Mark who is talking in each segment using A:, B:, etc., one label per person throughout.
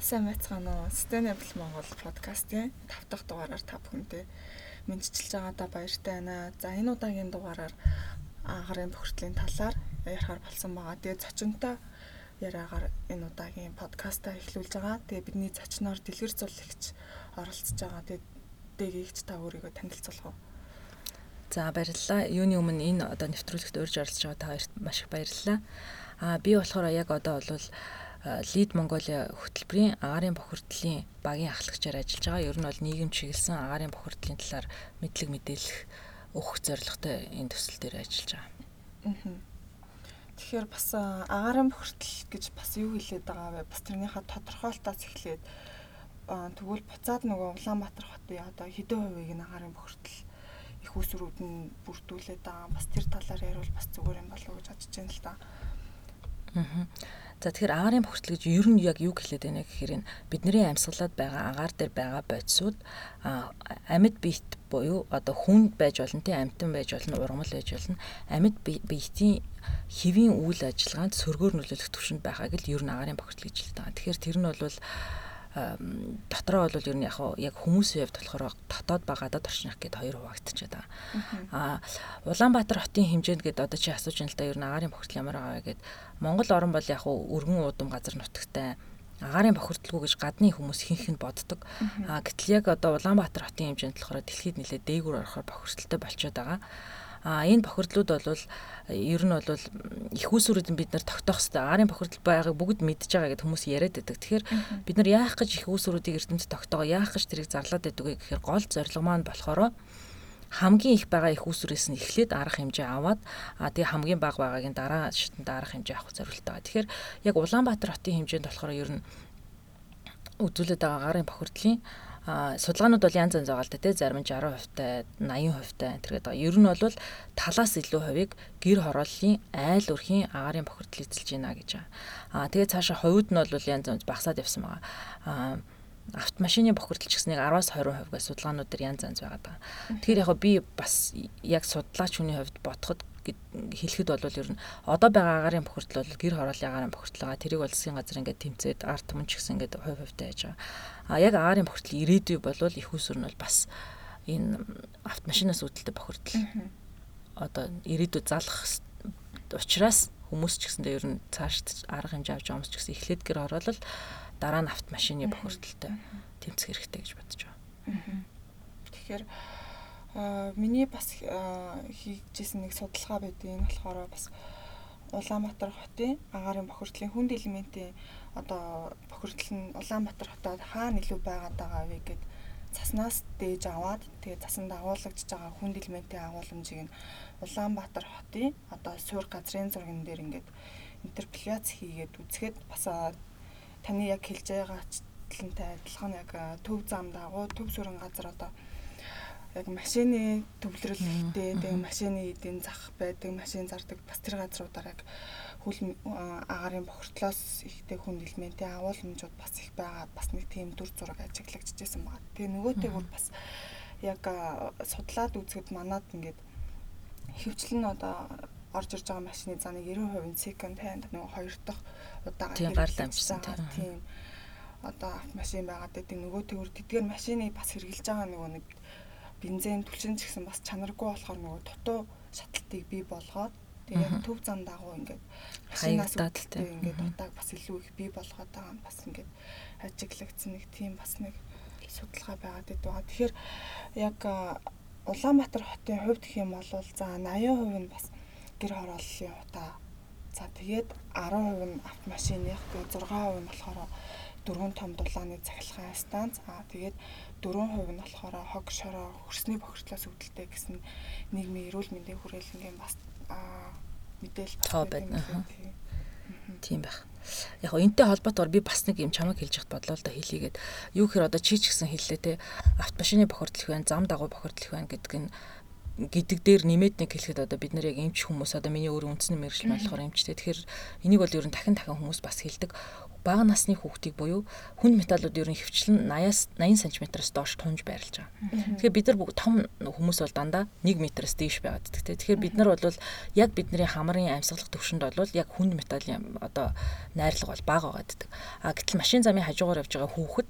A: Сайн байцгаана уу. Sustainable Монгол подкастын 5 дахь дугаараар та бүхэндээ мэдчилж байгаадаа баяртай байна. За энэ удаагийн дугаараар агарын бохирдлын талаар ярихаар болсон байгаа. Тэгээ зочинтой яриагаар энэ удаагийн подкастаа эхлүүлж байгаа. Тэгээ бидний зочноор дэлгэр зуллагч оролцож байгаа. Тэгээ дээгийгч та өөрийгөө танилцуулах уу?
B: За баярлалаа. Юуны өмнө энэ одоо нэвтрүүлэгт урьж оролцож байгаа та хоёрт маш их баярлалаа. Аа би болохоор яг одоо бол Лид Монголиа хөтөлбөрийн агарын бохирдлын багийн ахлагчаар ажиллаж байгаа. Ер нь бол нийгэм чиглэсэн агарын бохирдлын талаар мэдлэг мэдээлэх өгөх зорилготой энэ төсөл дээр ажиллаж байгаа.
A: Тэгэхээр бас агарын бохирдол гэж бас юу хэлээд байгаа вэ? Бас тэрнийхээ тодорхойлтоос эхлээд тэгвэл буцаад нөгөө Улаанбаатар хотын одоо хэдэн хувийг нь агарын бохирдол их усрууд нь бүрдүүлээд байгаа. Бас тэр талаар ярил бас зүгээр юм болов уу гэж бодож байна л да.
B: Аа. За тэгэхээр агарын бохирдол гэж ер нь яг юу хэлээд байна гэхээр бидний амьсгалаад байгаа агаар дээр байгаа бодисууд амьд биет буюу одоо хүнд байж болно тийм амьтан байж болно ургамал байж болно амьд биетийн хэвийн үйл ажиллагаанд сөргөөр нөлөөлөх түвшинд байгааг л ер нь агарын бохирдол гэж хэлдэг. Тэгэхээр тэр нь бол дотроо бол ер нь яг хүмүүсийн хувьд болохоор дотоод ба гадаад орчных гэд хоёр хуваагдчихад байгаа. Аа Улаанбаатар хотын хэмжээнд гээд одоо чи асууж байна л да ер нь агарын бохирдол ямар байгаа гэд Монгол орн бол яг өргөн удам газар нутагтай агарын бохирдлгүй гэж гадны хүмүүс хинхэнд боддог. Аа гэтэл яг одоо Улаанбаатар хотын хэмжээнд болохоор дэлхийд нэлээд дээгүүр орохоор бохирдолтой болчиход байгаа. А энэ бохирдлууд бол ер нь бол их усүрүүд нь бид нар тогтоох хэрэгтэй. Арын бохирдол байгааг бүгд мэдж байгаа гэдээ хүмүүс яриад байдаг. Тэгэхээр бид нар яах гэж их усүрүүдийг эрдэмтэд тогтоогоо яах гэж тэрийг зарлаад байдаг вэ гэхээр гол зорилго маань болохоор хамгийн их байгаа их усүрээс нь эхлээд арга хэмжээ аваад а тэгээ хамгийн бага байгаагийн дараа шатнд арга хэмжээ авах зорилттой байгаа. Тэгэхээр яг Улаанбаатар хотын хэмжээнд болохоор ер нь үзүүлээд байгаа гарын бохирдлын судалгаанууд бол янз янз байгаа л да тий зарим нь 60% тай 80% тай энэ байгаа. Ер нь бол талаас илүү хувийг гэр хорооллын айл өрхийн агарын бохирдол эзэлж байна гэж байгаа. А тэгээ цаашаа хувьд нь бол янз янз багасаад явсан байгаа. А автомашины бохирдол ч гэснийг 10-аас 20% гэж судалгаанууд дээр янз янз байгаа. Тэгэхээр яг би бас яг судлаач хүний хувьд бодоход хэлэхэд бол ер нь одоо байгаа агарын бохирдол бол гэр хорооллын агарын бохирдол байгаа. Тэрийг бол засгийн газар ингээд тэмцээд арт түмэн ч гэсэн ингээд хувь хувьтай байж байгаа. А яг агарын бохирдол ирээдүй болвол их усүр нь бол бас энэ автомашинаас үүдэлтэй бохирдол. Одоо ирээдүйд залах учраас хүмүүс ч гэсэндээ ер нь цааш арга хэмжээ авч юмс ч гэсэн эхлээд гэр оролол дараа нь автомашины бохирдолтой тэмцэх хэрэгтэй гэж бодож байгаа.
A: Тэгэхээр миний бас хийжсэн нэг судалгаа байдгийг энэ болохоор бас Улаанбаатар хотын агарын бохирдлын хүнд элементийн одоо бохирдол нь Улаанбаатар хотод хаана илүү байгаад байгаа вэ гэд цаснаас дээж аваад тэгээ цасанд агуулгаж байгаа хүнд элементийн агуулмжийг нь Улаанбаатар хотын одоо суур газрын зурган дээр ингээд интерполяц хийгээд үзэхэд бас таны яг хэлж байгаа ачлантай адилхан яг төв зам дагуу төв сүрэн газар одоо яг машины төвлөрөлттэй тэгээ машины эдийн зах байдаг машин зардаг бас тэр газруудаар яг хөл агарын бохирдлоос ихтэй хүн элементийн агуулмжууд бас их байгаа бас нэг тийм дүр зураг ажиглагдчихсэн байна. Тэгээ нөгөөтэйгүр бас яг судлаад үзэхэд манад ингээд хөвчлэн одоо орж ирж байгаа машины зааны 90% нь second hand нөгөө хоёр дахь
B: удаага хэрэгжсэн
A: тийм одоо машин байгаад байдаг. Нөгөөтэйгүр тэдгээр машиныг бас хэрглэж байгаа нөгөө нэг бензин түлшин ч гэсэн бас чанаргүй болохоор нөгөө дутуу шатлтыг бий болгоод Тэгээ төв зам дагуу ингээд
B: л тийм
A: ингээд утааг бас илүү их бий болгоод байгаа нь бас ингээд ажиглагдсан нэг тийм бас нэг судалгаа байгаад байдаг. Тэгэхээр яг Улаанбаатар хотын хувьд гэх юм бол за 80% нь бас гэр хорооллын утаа. За тэгээд 10% нь автомашиных, тэгээд 6% нь болохоор дөрвөн том дулааны цахилгаан станц. Аа тэгээд 4% нь болохоор хог шороо хөрсний бохирдлоос үүдэлтэй гэсэн нийгмийн эрүүл мэндийн хүрээлэнгийн бас
B: мэдээлэл тоо байна. Тийм байх. Яг гоо энтэй холбоотойгоор би бас нэг юм чамаг хэлж яхад бодлоо л да хэлийгээд юу гэхээр одоо чи ч гэсэн хэллээ те автомашины бохирдол их байна, зам дагуу бохирдол их байна гэдэг нь гэдэг дээр нэмээд нэг хэлэхэд одоо бид нар яг эмч хүмүүс одоо миний өөр үндэсний мэрэгжил болохоор эмчтэй. Тэгэхээр энийг бол ер нь дахин дахин хүмүүс бас хэлдэг бага насны хүүхдийг буюу хүнд металлууд ер нь хөвчлэн 80-аас 80 см-аас доош тунж байрлаж байгаа. Тэгэхээр бид нар том хүмүүс бол дандаа 1 м-аас дээш байгаад гэдэг. Тэгэхээр бид нар бол яг бидний хамрын амьсгалах төвшөнд бол яг хүнд металлын одоо найрлага бол бага байгаа гэдэг. А гэтэл машин замын хажуугаар явж байгаа хүүхэд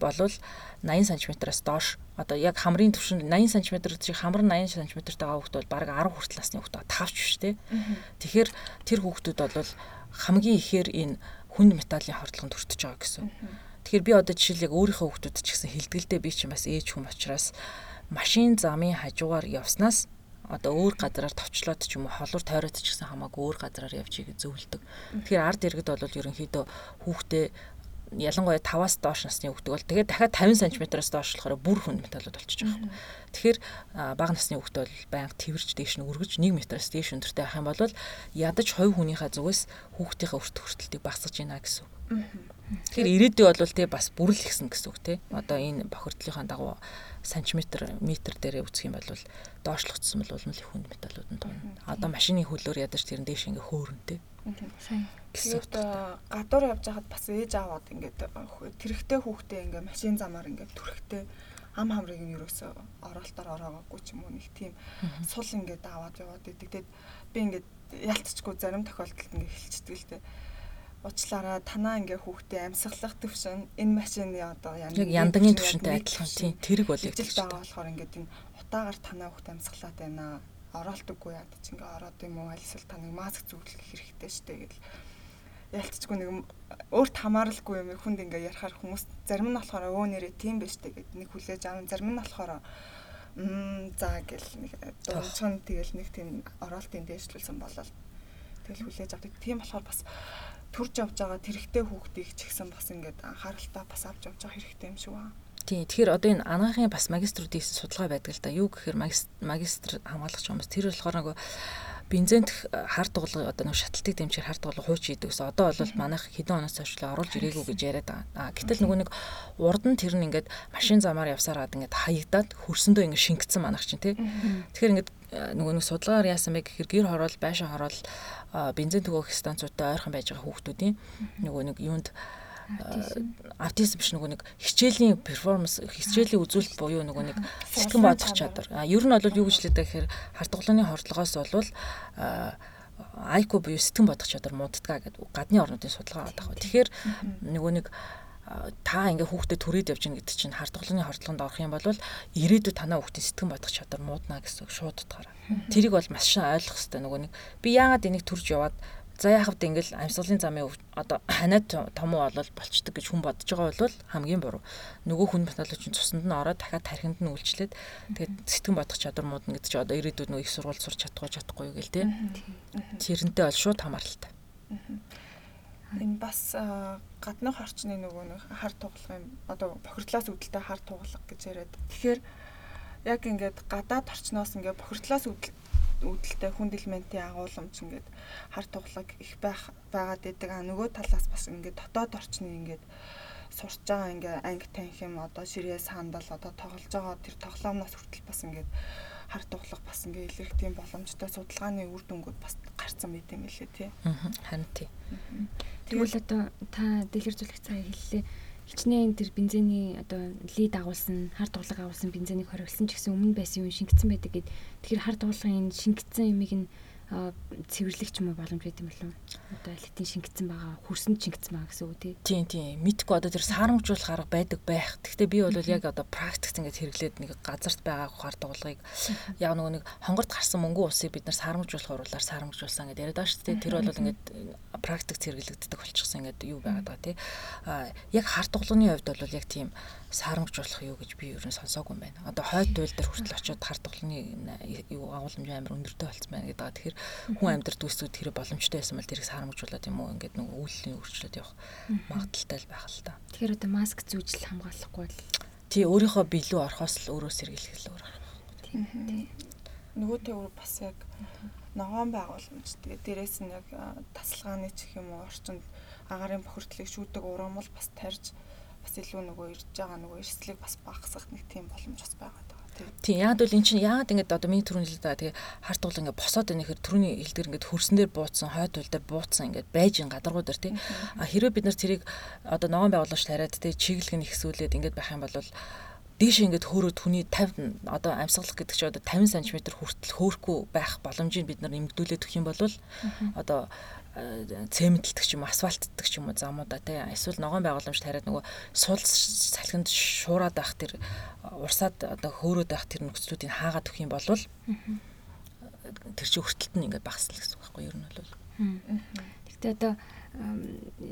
B: болвол 80 см-аас доош одоо яг хамрын төвшөнд 80 см чи хамар 80 см-тэй байгаа хүүхэд бол бараг 10 хүртэл насны хүүхэд тавч биш тий. Тэгэхээр тэр хүүхдүүд бол хамгийн ихээр энэ хүнд металлын хордлогонд хүртэж байгаа гэсэн. Тэгэхээр би одоо жишээл яг өөрийнхөө хүүхдүүд ч гэсэн хилдгэлдээ би чинь бас ээж хүм учраас машин замын хажуугаар явснаас одоо өөр газараар товчлоод ч юм уу холуур тойроод ч гэсэн хамаагүй өөр газараар игээ зөвлөдөг. Тэгэхээр ард иргэд бол ерөнхийдөө хүүхдээ ялангуяа 5-аас доош насны хүүхдүүд бол тэгээд дахиад 50 см-аас доош болохоор бүр хүнд металлууд болчихж байгаа юм. Тэгэхээр бага насны хүүхдүүд бол байнга тэрвэрж дээш нь өргөж 1 м-аас дээш өндөртэй байх юм бол ядаж хувь хүнийхээ зүгээс хүүхдийнхээ өрт хүртэлтийг багасгаж байна гэсэн үг. Тэгэхээр ирээдүй бол тий бас бүрэл ихсэн гэсэн үг тий. Одоо энэ бохирдлынхаа дагуу сантиметр метр дээрээ үзэх юм бол доошлогдсон бол улмал их хүнд металлууд нь тунна. Одоо машины хөлөөр ядаж тэрэн дээш ингээ хөөрөн тий.
A: Сайн. Тэгээд гадуур явж байхад бас ээж аваад ингээд тэрэгтэй хүүхдээ ингээд машин замаар ингээд түрхтэй ам хамрыг нь ерөөсөө оролтоор ороогүй ч юм уу нэг тийм сул ингээд аваад яваад идэг. Тэгээд би ингээд ялцчихгүй зарим тохиолдолд ингээд хэлчихдэг л дээ. Уучлаарай танаа ингээ хүүхдээ амьсгалах төвшин энэ машины одоо
B: яг яндагийн төвшөнтэй адилхан тийм тэрэг бол яг
A: тийм байгаа болохоор ингээд энэ утаагаар танаа хүүхдээ амьсгалаад байна. Оролтоггүй яд чи ингээ ороод юм уу аль эсвэл та нэг маск зүглэх хэрэгтэй штэ гэдэл ялцчихгүй нэг өөрт хамааралгүй юм хүнд ингээ ярахаар хүмүүс зарим нь болохоор өө нэрээ тийм биш тэ гэд нэг хүлээж аав зарим нь болохоор м за гэл нэг дуучхан тэгэл нэг тийм оролтын дээшлүүлсэн болол тэгэл хүлээж авдаг тийм болохоор бас төрж явж байгаа тэрэгтэй хүүхдийг ч гэсэн бас ингээд анхааралтай бас авч явж байгаа хэрэгтэй юм шиг байна.
B: Тийм. Тэгэхээр одоо энэ анагаахын бас магиструудын судалгаа байдаг л да. Юу гэхээр магистр хамгаалагч хүмүүс тэр болохоор нөгөө бензент хар дугал одоо нэг шаталтыг дэмжихэр хар дугал хууч хийдэг гэсэн. Одоо бол манайх хэдэн оноос хойш оруулж ирээгүй гэж яриад байгаа. Гэтэл нөгөө нэг урд нь тэр нь ингээд машин замаар явсараад ингээд хаягдаад хөрсөндөө ингээд шингэцэн манайх чинь тий. Тэгэхээр ингээд нөгөө нэг судалгаар яасан бэ гэхээр гэр хороол байшин хороол бензин төгөөх станцуудтай ойрхон байж байгаа хүүхдүүдийн нөгөө нэг юунд аутизм биш нөгөө нэг хичээлийн перформанс хичээлийн үзүүлэлт буюу нөгөө нэг сэтгэн бодох чадвар. А ер нь бол юу гэж хэлдэг гэхээр харт тоглооны хордлогоос болвол айку буюу сэтгэн бодох чадвар мууддгаа гэдэг гадны орнуудын судалгаа аваад байгаа. Тэгэхээр нөгөө нэг та ингээ хүүхдэд түрээд явж гин гэдэг чинь харт тоглооны хордлогонд орох юм бол ирээдүйд танаа хүүхдийн сэтгэн бодох чадвар муудна гэсэн шууд утгаараа. Тэрийг бол маш сайн ойлгох хэрэгтэй нөгөө нэг би яагаад энийг төрж яваад За яхавд ингээл амьсгалын замын одоо ханаад том уу болол болчдөг гэж хүн бодож байгаа бол хамгийн буруу. Нөгөө хүн баталгаач цуснд нь ороод дахиад тархинд нь үйлчлээд тэгээд сэтгэн бодох чадвар муудна гэдэг чи одоо ирээдүйд нөгөө их сургууль сурч чадахгүй чадахгүй юу гэл тээ. Тэрнтэй бол шууд хамааралтай.
A: Энэ бас гаднах орчны нөгөө нэг хар тугалах юм одоо бохирдлоос үүдэлтэй хар тугалах гэж яриад. Тэгэхээр яг ингээд гадаад орчноос ингээд бохирдлоос үүдэл үүдэлтэй хүнд элементийн агуулмж ингээд хар туглаг их байх байгаад идэг. А нөгөө талаас бас ингээд дотоод орчны ингээд сурч байгаа ингээ анги танх юм одоо ширээ сандал одоо тоглож байгаа тэр тоглоомноос хүртэл бас ингээд хар туглах бас ингээ илэрх тийм боломжтой судалгааны үр дүнгууд бас гарцсан байт юм лээ тий.
B: Харин тий.
C: Тэгвэл одоо та дэлгэр зүлэх цагийг хэллээ хичнээн тэр бензиний одоо лид агуулсан хар дуглаг агуулсан бензинийг хориглосон ч гэсэн өмнө байсан юм шингэсэн байдаг гэд. Тэгэхээр хар дуглагын энэ шингэсэн юмыг нь цэвэрлэх ч юм уу боломж байт юм болов одоо литийн шингэсэн байгаа хөрсөнд шингэсэн байгаа гэсэн үг
B: тий Тийм тийм мэдгүй одоо тэр саарамжуулах арга байдаг байх. Гэхдээ би бол яг одоо практикт ингээд хэрэглээд нэг газарт байгаа хар дуглагыг яг нөгөө нэг хонгорд гарсан мөнгө усыг бид нар саарамжуулах уруулаар саарамжуулсан гэдэг яриад байгаа шүү дээ. Тэр бол ингээд практикт хэрэглэгддэг болчихсон ингээд юу байгаад байгаа тий. А яг хар дуглагын хувьд бол яг тийм саарамжуулах юу гэж би ер нь сонсоогүй юм байна. Одоо хойд туйл дээр хүртэл очиод хар дуглагын юу агуулмж амар өндөртэй болцсон байна гэдэг. Тэгэхээр хүн амьдрал төсөөд тэр боломжтой байсан бол тэрийг саарамжуулаад юм уу ингээд нэг үйллийн өөрчлөлт явах магадaltaй л байх л та.
C: Тэгэхээр одоо маск зүүжил хамгаалахгүй бол
B: тий өөрийнхөө билүү орхоос л өөрөө сэргийлэх л өөр.
A: Тийм. Нөгөөтэй өөр бас яг ногоон байгууламж тэгээ дээрэс нь яг тасалгааны ч гэх юм уу орчинд агарын бохирдлыг шүүдэг урамл бас тарьж бас илүү нөгөө ирж байгаа нөгөө эрсдлийг бас багасгах нэг тийм боломж бас байгаа даа.
B: Тийм яг бол эн чинь яагаад ингэж одоо миний түрүүний хэлдэг байгаа тэгээ харт уул ингэ босоод байна гэхээр түрүүний хэлдгэр ингэ хөрсөн дээр бууцсан хойд уул дээр бууцсан ингэ байж ин гадаргуу дээр тий. А хэрвээ бид нар тэрийг одоо ногоон байгуулагч тариад тий чиглэг нь ихсүүлээд ингэ байх юм бол дээш ингээд хөөрөө түүний 50 одоо амьсгалах гэдэг чинь одоо 50 см хүртэл хөөрөхгүй байх боломжийг бид нар нэмэгдүүлээд өгөх юм бол одоо цементэлдэг ч юм уу асфальтдаг ч юм уу замуудаа тий эсвэл ногоон байгууламж тариад нөгөө сул салхинд шуураад байх тэр урсаад одоо хөөрөөд байх тэр нөхцлүүдийг хаагаад өгөх юм бол тэр чинь хүртэлт нь ингээд багасна гэсэн үг байхгүй юу? Ер нь бол.
C: Гэхдээ одоо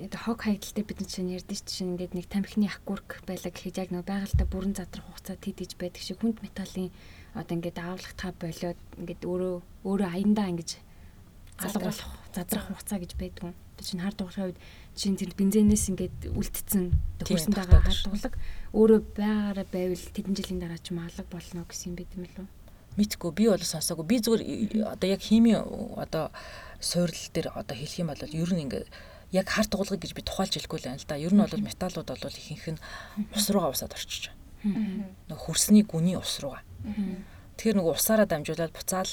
C: одоо хог хаягдaltaй бид нар чинь ярьдэн чинь ингээд нэг тамхины аккурк байлаа гэхэд яг нөгөө байгальтай бүрэн задрах хугацаа тийдэж байдаг шиг хүнд металлын одоо ингээд аавлагтаа болоод ингээд өөрөө өөрөө аяндаа ингэж алга болох задрах хугацаа гэж байдгүй. Тэр чинь хар дуглагын үед чинь тэр бензинээс ингээд үлдсэн хөрсөн байгаа хар дуглаг өөрөө байгаараа байвал тэдэн жилийн дараа ч малга болно гэсэн юм байт юм лүү.
B: Мэдгүй би бол сонсоогүй. Би зүгээр одоо яг хими одоо суурил дээр одоо хэлэх юм бол ер нь ингээд яг хар дуглагыг гэж би тухайлж хэлэхгүй л байна л да. Ер нь бол металлууд бол ихэнх нь ус руугаа усаад орчиж байгаа. Нэг хөрсний гүний ус руугаа. Тэгэхээр нэг усаараа дамжуулаад буцаал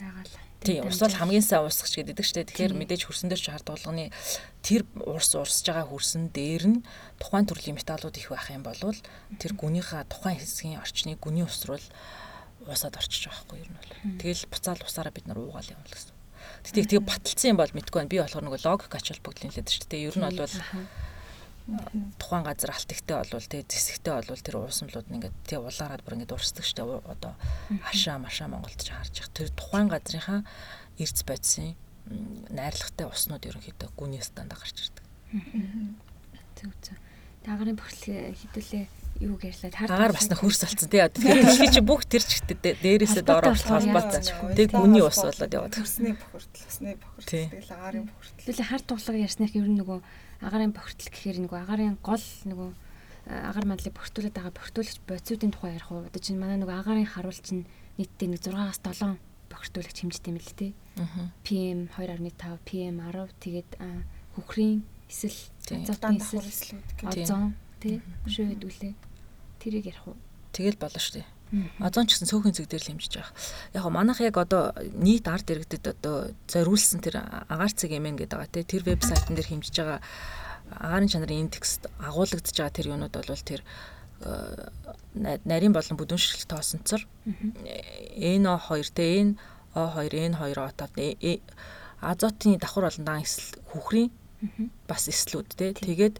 C: байгаа л
B: Тийм ус бол хамгийн сайн уусгч гэдэг дээ. Тэгэхээр мэдээж хөрсөн дээр ч хард болгоны тэр урс урсж байгаа хөрсөн дээр нь тухайн төрлийн металлууд их байх юм бол тэр гүнийхээ тухайн хэсгийн орчныг гүний ус руу уусаад орчиж байгаа хгүй юу юм бол. Тэгэл буцаал усаараа бид нар уугаал юм л гэсэн. Тэгтээ тэгээ баталсан юм бол мэдгүй байна. Би болохоор нөгөө логик ач холбогдлын хэлээд шүү дээ. Ер нь бол тухайн газар алт ихтэй болвол тэгээ зэсэгтэй болвол тэр уусамлууд нь ингээд тэгээ улаараад бүр ингээд урсдаг штэ одоо хашаа машаа Монголд ч харж их тэр тухайн газрынхаа эрдэс бодисын найрлагатай уснууд ерөнхийдөө гүний стандаа гарч ирдэг.
C: Зөв зөв. Тагарын бохирдол хэдүүлээ юу гэрлээ
B: хар агаар басна хөрс болсон тий. Тэгэхээр чи бүх тэр чигтээ дээрээсээ доор холбоотой. Тэг гүний ус болоод яваад.
A: Хөрсний бохирдол, усны бохирдол, тэгэл агарын бохирдол.
C: Тэгвэл хар туглага ярьснах ер нь нөгөө агарын бохирдол гэхээр нөгөө агарын гол нөгөө агаар мандлыг бохирдуулаад байгаа бохирдуулагч бодисуудын тухай ярих уу? Одоо чинь манай нөгөө агарын харуул чинь нийтдээ нэг 6-аас 7 бохирдуулагч хэмждэг юм л тий. PM 2.5, PM 10 тэгээд хөхрийн эсвэл
A: азотын эслүүд
C: озон тий шөөд үлээ. Тэрийг ярих уу?
B: Тэгэл болно шүү дээ. Озон ч гэсэн цөөхөн зэг дээр л хэмжиж байгаа. Яг манайх яг одоо нийт арт иргэдэд одоо зориулсан тэр агаар цэг эмэн гэдэг байгаа тий тэр вебсайтн дээр хэмжиж байгаа агаарын чанарын индекс агуулгадж байгаа тэр юунууд бол тэр нарийн болон бүдүүн ширхэг тоосонцор NO2 те N O2 N2 отоод азотын давхар болон даан эсэл хүүхрийн бас эслүүд те тэгээд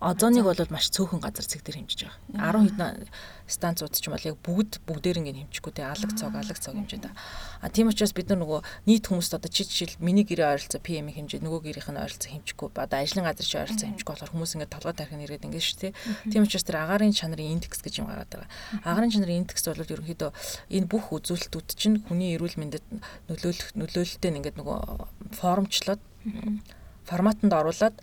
B: озоныг бол маш цөөхөн газар зэг дээр хэмжиж байгаа. 10 хэдэн станцууд ч юм бол яг бүгд бүгдээр ингэ хэмжихгүй те алаг цог алаг цог хэмжээд байгаа. А тийм учраас бид нар нөгөө нийт хүмүүст одоо чи жишээл миний гэрээ ойролцоо PM хэмжээ нөгөө гэрийнх нь ойролцоо хэмжихгүй одоо ажлын газар чи ойролцоо хэмжихгүй болохоор хүмүүс ингэ толгой тархин ирээд ингэ шүү те. Тийм учраас тэр агарын чанарын индекс гэж юм гараад байгаа. Агарын чанарын индекс бол ерөнхийдөө энэ бүх үзүүлэлтүүд чинь хүний эрүүл мэндэд нөлөөлөх нөлөөлөлтөө ингээд нөгөө формчлоод форматанд оруулаад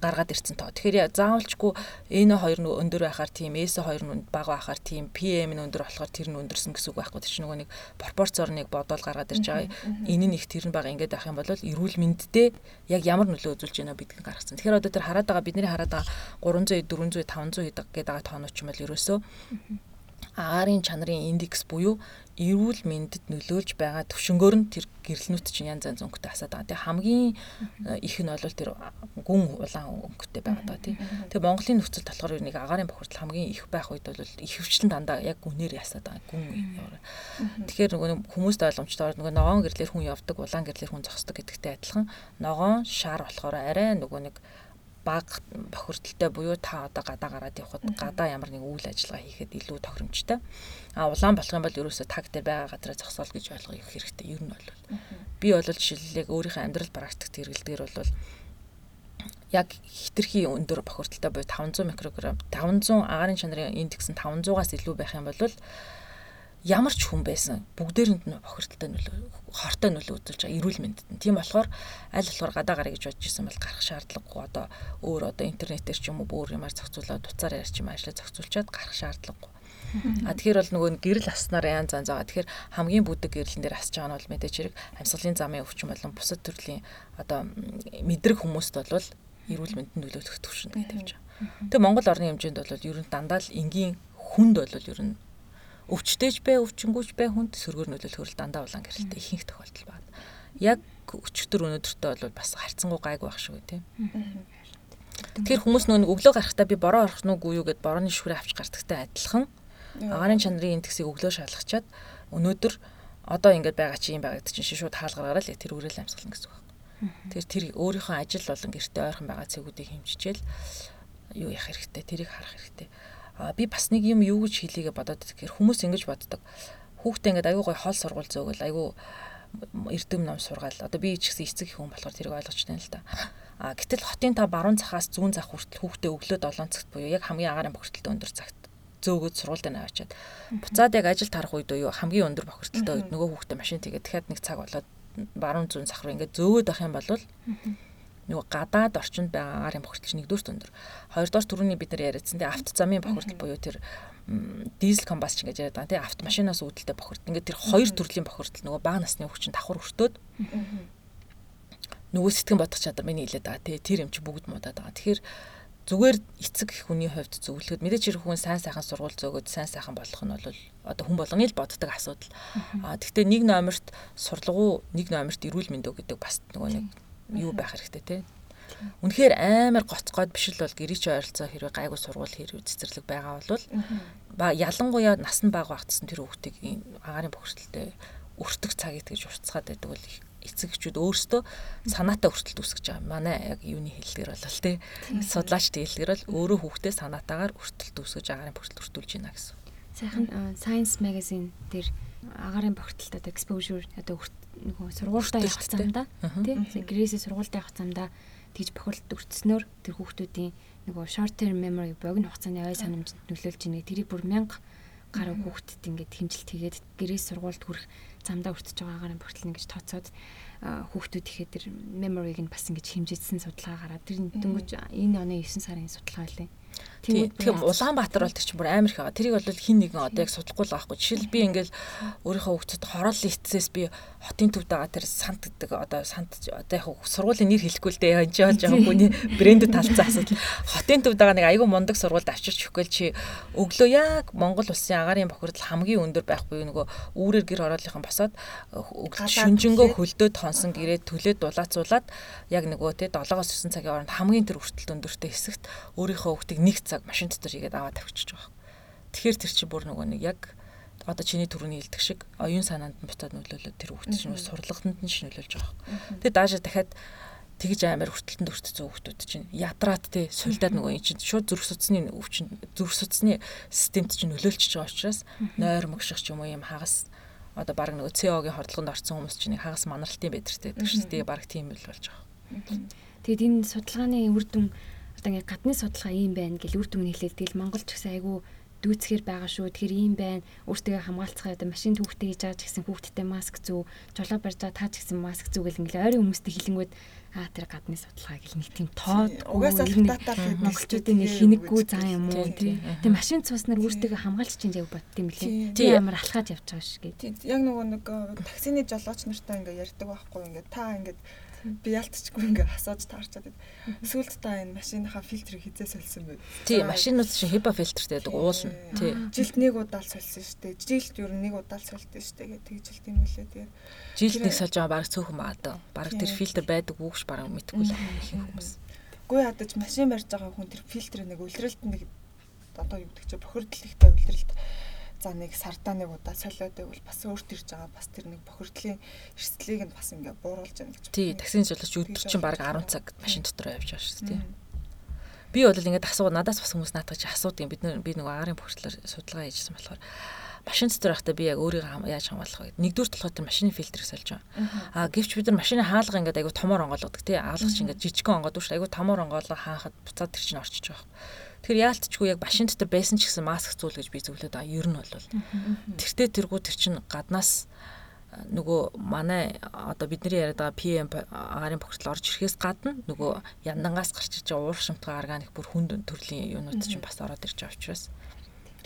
B: гаргаад ирсэн тоо. Тэгэхээр заавалчгүй энэ хоёр нь өндөр байхаар тийм, S хоёр нь бага байхаар тийм, PM нь өндөр болохоор тэр нь өндөрсөн гэсэн үг байхгүй. Тэр чинь нөгөө нэг пропорцоор нэг бодоол гаргаад ирж байгаа. Энэ нь их тэр нь бага ингээд байх юм бол эрүүл мэндэд яг ямар нөлөө үзүүлж байна бидгийг гаргацсан. Тэгэхээр одоо тэр хараад байгаа бидний хараад байгаа 300, 400, 500 гэдэг байгаа тоонууд ч юм бол ерөөсөө аарын чанарын индекс буюу эрүүл мэндэд нөлөөлж байгаа төвшнгөөр нь тэр гэрлэнүүд чинь янз янз өнгөтэй асаад байгаа. Тэгээ хамгийн э, их нь бол тэр гүн улаан өнгөтэй байгаа тий. Тэгээ Монголын нөхцөл болохоор нэг агаарын бохирдол хамгийн их байх үед бол ихэвчлэн дандаа яг гүнээр ясаад байгаа. Гүн. Тэгэхээр нөгөө хүмүүст ойлгомжтой нөгөө ногоон гэрлэр хүн явдаг, улаан гэрлэр хүн зогсдог гэдэгтэй адилхан ногоон шар болохоор арай нөгөө нэг баг бохирдолтой буюу та одоо гадаа гараад явхад гадаа ямар нэг үйл ажиллагаа хийхэд илүү тохиромжтой. А улаан болох юм бол ерөөсөө таг дээр байгаа газараа зогсоол гэж ойлгох хэрэгтэй. Ер нь бол би бол жишээлбэл өөрийнхөө амьдрал практикт хэрэглэдгээр бол яг хитрхи өндөр бохирдолтой буюу 500 микрограмм 500 агаарын чанарын индекс нь 500-аас илүү байх юм бол ямар ч хүн байсан бүгдээрэнд нь бохирдолтой нөлөө хортой нөлөө үзүүлж байгаа эрүүл мэндэд нь. Тийм болохоор аль болохоор гадаа гарыг гэж бодож исэн бол гарах шаардлагагүй одоо өөр одоо интернетээр ч юм уу өөр юмар зохицуулаад дуцаар ярьж юм ажиллаа зохицуулчаад гарах шаардлагагүй. А тэгэхээр бол нөгөө гэрэл аснаар янз янз байгаа. Тэгэхээр хамгийн бүдэг гэрлэн дээр асж байгаа нь бол мэдээж хэрэг амьсгалын замын өвчин болон бусад төрлийн одоо мэдрэг хүмүүст бол эрүүл мэндэд нөлөөлөх төвшин гэж тавьж байгаа. Тэгээ Монгол орны хэмжээнд бол ер нь дандаа л энгийн хүнд бол ер нь өвчтөж бай, өвчнгүүч бай хүнд сөргөөр нөлөөлөхөр дандаа улаан гэрэлтэй ихэнх тохиолдол байна. Яг өчтөр өнөдөртөө бол бас харцсангуй гайгүй байх шүү тийм. Тэгэхээр хүмүүс нөгөө өглөө гарахтаа би бороо орох нүг үү гэд борооны шүрээ авч гардагтай адилхан агаарын чанарын индексийг өглөө шалгачаад өнөөдөр одоо ингэж байгаа чи юм байгаа гэдэг чинь шууд хаалгараараа л тэр үрэл амьсгална гэсэн үг. Тэр тэр өөрийнхөө ажил болон гэртээ ойрхон байгаа цэгүүдийг хэмжижээл юу яах хэрэгтэй тэрийг харах хэрэгтэй. Би бас нэг юм юу гэж хэлийгээ бодоод тэгэхээр хүмүүс ингэж боддог. Хүүхдээ ингээд аюу гой хоол сургууль зөөгөл аюу эрдэм ном сургаал. Одоо би ч гэсэн эцэг их хүн болохоор тэрийг ойлгож байна л да. А гэтэл хотын та баруун цахаас зүүн зах хүртэл хүүхдээ өглөө 7 цагт буюу яг хамгийн агаарын бохирдолтой өндөр цагт зөөгөөд сургуультай наваачаад буцаад яг ажил тарах үед уу хамгийн өндөр бохирдолтой үед нөгөө хүүхдээ машин тэгээд дахиад нэг цаг болоод баруун зүүн сах руу ингээд зөөгөөд авах юм бол нөгөө гадаад орчинд байгаа агаарын бохирдол нэгдүгээр өндөр. Хоёрдугаар түрүүний бид нар яриадсан тийм авто замын бохирдол буюу тэр дизель комбаст ингэж яриад байгаа тийм автомашинаас үүдэлтэй бохирдол. Ингээд тэр хоёр төрлийн бохирдол нөгөө бага насны хүүхчин давхар өртөөд нөгөө сэтгэн бодох чадвар миний хэлээд байгаа тий тэр юм чи бүгд муудаад байгаа. Тэгэхээр зүгээр эцэг их хүний хувьд зөвлөхөд мэдээч хэрэг хүн сайн сайхан сургууль зөөгөөд сайн сайхан болох нь бол одоо хүн болгоны л боддог асуудал. Аа тэгвэл нэг номерт сурлагуу нэг номерт эрүүл мэндөө гэдэг бас нөгөө нэг юу байх хэрэгтэй те. Үнэхээр амар гоцгоод биш л бол гэрээч ойролцоо хэрэг гайгүй сургууль хэрэг цэцэрлэг байгаа бол ба ялангуяа нас нь бага багтсан тэр хүүхдийг агаарын бохирдолтой өртөх цагийг тэгж уртцгаад байдаг бол эцэгчүүд өөрсдөө санаатай өртөлт үүсгэж байгаа. Манай яг юуны хэллэгэр бол тий судлаач хэллэгэр бол өөрөө хүүхдээ санаатаагаар өртөлт үүсгэж агаарын бохирдол өртүүлж байна гэсэн.
C: Сайхан Science magazine дээр агаарын бохирдолт одоо exposure одоо нөгөө сургуультай явах замдаа тий? Гэрээсээ сургуультай явах замдаа тэгж бохирдолт өртснөөр тэр хүүхдүүдийн нөгөө short term memory богино хугацааны ой санамжинд нөлөөлж ийнэ тэрийг бүр мянга гараа хүүхдэд ингээд хэмжилт хийгээд гэрээс сургуульд хүрэх замдаа өртөж байгаа агаарын бохирдол ингэж тооцоод хүүхдүүд ихэд тэр memory-г нь бас ингэж хэмжижсэн судалгаа гараад тэр дөнгөж энэ оны 9 сарын судалгаа лээ.
B: Тийм Улаанбаатар бол тэр чинь бүр амар их байгаа. Тэрийг бол хин нэгэн одоо яг судлахгүй л байхгүй. Жишээл би ингээл өөрийнхөө хөвгөцөд хорол эцсээс би хотын төвд байгаа тэр сант гэдэг одоо сант одоо яг сургуулийн нэр хэлэхгүй л дээ. Энд чинь жоохон хүний брэнд талцсан асуудал. Хотын төвд байгаа нэг айгүй мундаг сургуульд авчирч өгөхгүй чи өглөө яг Монгол улсын агаарын бохирдол хамгийн өндөр байхгүй нөгөө үүрээр гэр хорооллынхан босоод шүнжэнгөө хөлдөөд хонсон гэрээ төлөөд дулаацуулаад яг нөгөө те 7-оос 9 цагийн хооронд хамгийн тэр өртөлт өндөртэй хэсэгт өөрийнхөө хөвгтийг нэг цаг машин дотор игээд аваад тавьчихж байгаа. Тэгэхээр тэр чинь бүр нөгөө нэг яг одоо чиний төрөний хэлдэг шиг оюун санаанд нь буцаад нөлөөлөд тэр хүүхд чинь сурлагтанд нь шинөлүүлж байгаа. Тэгээ даашаа дахиад тэгж амар хүртэлтэнд өртсөн хүүхдүүд чинь ядраад те сулдаад нөгөө эн чинь шууд зүрх судасны өвчин зүрх судасны системд чинь нөлөөлчихөж байгаа учраас нойр мөгших ч юм уу юм хагас одоо баг нөгөө CO-гийн хордлогонд орсон хүмүүс чинь хагас манаралтын бэдэртэй гэдэг шүү дээ баг тийм л болж байгаа.
C: Тэгэд энэ судалгааны үр дүн одоо ингээ гадны судалгаа ийм байна гэж үр дүн хэлээд тэгэл Монголч гэсэн айгүй дүүцгэр байгаа шүү. Тэгэхээр ийм байна. Өөртөө хамгаалцгаа одоо машин түүхтэй хийж байгаа ч гэсэн хүүхдтэй маск зүү, жолоо барьж байгаа та ч гэсэн маск зүү гэл ингээл ойрын хүмүүстэй хэлэнгүүд аа тэр гадны судалгаа гэл нэг тийм тоод
A: угаасаа датаар
C: хэд монголчуудын нэг хинэггүй зан юм уу тий. Тэг машин цууснаар өөртөө хамгаалж чинь яг бодд юм лээ. Тий ямар алхаад явж байгаа шүү гээ.
A: Тий яг нөгөө нэг э, таксины жолооч нартай ингээ ярьдаг байхгүй ингээ та ингээ би ялтчгүй ингээ асууж таарчаад сүлд та энэ машиныхаа фильтрийг хизээ сольсон бэ?
B: Тий, машинууд чинь HEPA фильтртэй байдаг уулна. Тий.
A: Жилд нэг удаа л сольсон шүү дээ. Жилд ер нь нэг удаа л сольдсон шүү дээ тэгж хэлт юм лээ. Тэгээд
B: жилд нэг сольж байгаа баг цөөхөн даа. Баг тэр фильтр байдаг үгш баг мэдгүй л хүмүүс.
A: Гүй ядаж машин барьж байгаа хүн тэр фильтр нэг үлрэлт нэг одоо юу гэдэг чи бохирдол ихтэй үлрэлт за нэг сардаа нэг удаа солиод байвал бас өөрт ирж байгаа бас тэр нэг бохирдлын эрсдлийг нь бас ингээ бууруулж байгаа гэж.
B: Тий, таксиний жолооч өдөр чинь баг 10 цаг машин дотор явж байгаа шүү дээ. Би бол ингээд асуу надаас бас хүмүүс наадах чи асуудаг юм бид би нэг агарын бохирдлоор судалгаа хийжсэн болохоор машин дотор байхдаа би яг өөрийгөө яаж хамгаалах вэ? Нэгдүгээр толгой тэр машины фильтрийг сольж байгаа. Аа гэвч бид нар машины хаалга ингээд айгу томоор онгоолгодог тий. Аалгач ингээд жижигхэн онгоод биш айгу томоор онгоолго хаахад буцаад тэр чинь орчиж байгаа. Тэгэхээр яалтчгүй яг машин дотор байсан ч гэсэн маск зүүл гэж би зөвлөд байгаа. Ер нь бол. Тэртээ тэргүү тэр чин гаднаас нөгөө манай одоо бидний яриад байгаа PM агарын бохирдол орж ирэхээс гадна нөгөө яндангаас гарч ирж байгаа уур шимтгэ органик бүр хүнд төрлийн юунууд чинь бас ороод ирж байгаа учраас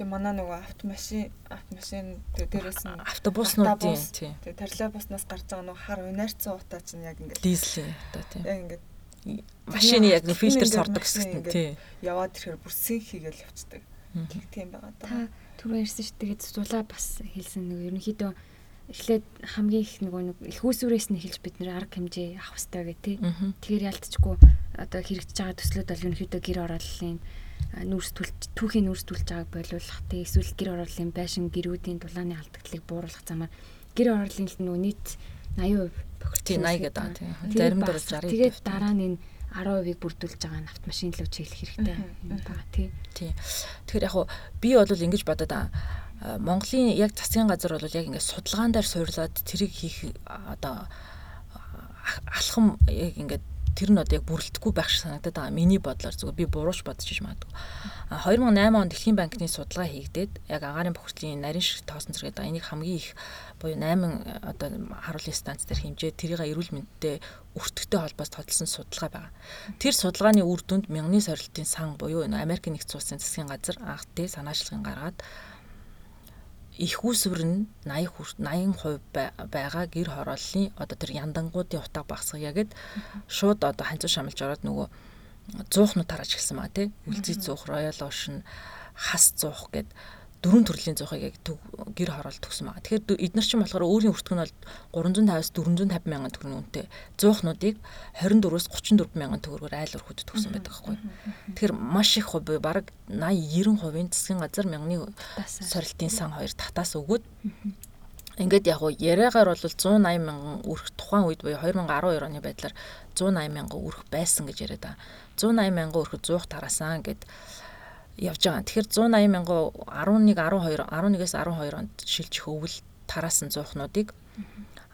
A: Тэгээ манай нөгөө автомашин автомашин дээрээс нь
B: автобуснуудын тий.
A: Тэгээ троллейбуснаас гарч байгаа нөгөө хар унаарцсан утаа чинь яг ингээд
B: дизель одоо тий.
A: Яг ингээд
B: машины яг фильтр сордог хэсэгт нь тий.
A: Яваад ирэхээр бүр син хийгээл явцдаг. Тийм байгаа даа.
C: Та түрүү ярьсан шүү. Тэгээд зулаа бас хэлсэн нэг ерөнхийдөө эхлээд хамгийн их нөгөө нэг элхүүсүрээс нь эхэлж бид нэр арга хэмжээ авах хэрэгтэй гэх тээ. Тэгэхээр ялцчихгүй одоо хэрэгжиж байгаа төслүүд бол ерөнхийдөө гэр орооллын нүүрс түлж түүхийн нүүрс түлж байгааг болиулах тий эсвэл гэр орооллын байшин гэрүүдийн дулааны алдагдлыг бууруулах замаар гэр орооллын нөгөө нийт 80%
B: бохирдол 80 гэдэг аа тий. Зарим дор 60.
C: Тэгээд дараа нь энэ 10%-ыг бүрдүүлж байгаа нь автомашин руу чиглэх хэрэгтэй байгаа тий.
B: Тий. Тэгэхээр яг хуу би бол ингэж бодоод аа Монголын яг засгийн газар бол яг ингээд судалгаан дээр суурлаад тэрийг хийх одоо алхам яг ингээд тэр нь одоо яг бүрэлдэхгүй байх шиг санагдаад байгаа. Миний бодлоор зүгээр би бурууш бодож иж магадгүй. 2008 онд Дэлхийн банкны судалгаа хийгдээд яг агаарын бохирдлын нарийн шиг тоосон зэрэг байгаа. Энийг хамгийн их буюу 8 одоо харуулын станц дээр хэмжээд тэрийг эрүүл мэндтэй өртөгтэй холбоос тодолсон судалгаа байгаа. Тэр судалгааны үр дүнд мянганы сорилтын сан буюу Америк нэгдсэн улсын засгийн газар анх тэ санаачлагын гаргаад их усвэр нь 80 80% байгаа гэр хорооллын одоо тэр яндангуудын утга багасгая гэд шууд одоо ханцуу шамлж ороод нөгөө зуухнууд тараач гисэн маа тий үлзий зуух роял ocean хас зуух гэд дөрвөн төрлийн зуухыг яг гэр хороол төгсөн байгаа. Тэгэхээр эдгээр чинь болохоор өөрийн өртгөн бол 350-аас 450 мянган төгрөгийн үнэтэй. Зуухнуудыг 24-өөс 34 мянган төгрөгөөр айл өрхөд төгсөн байдаг байхгүй. Тэгэхээр маш их хувь бараг 80-90%-ийн засгийн газар мянганы сорилтын сан хоёр татаас өгөөд Ингээд яг уу яриагаар бол 180 мянган өрх тухайн үед буюу 2012 оны байдлаар 180 мянган өрх байсан гэж яриад байгаа. 180 мянган өрх 100 тараасан гэд явж байгаа. Тэгэхээр 180 мянган 11 12 11-ээс 12 онд шилжих өвөл тараасан зуухнуудыг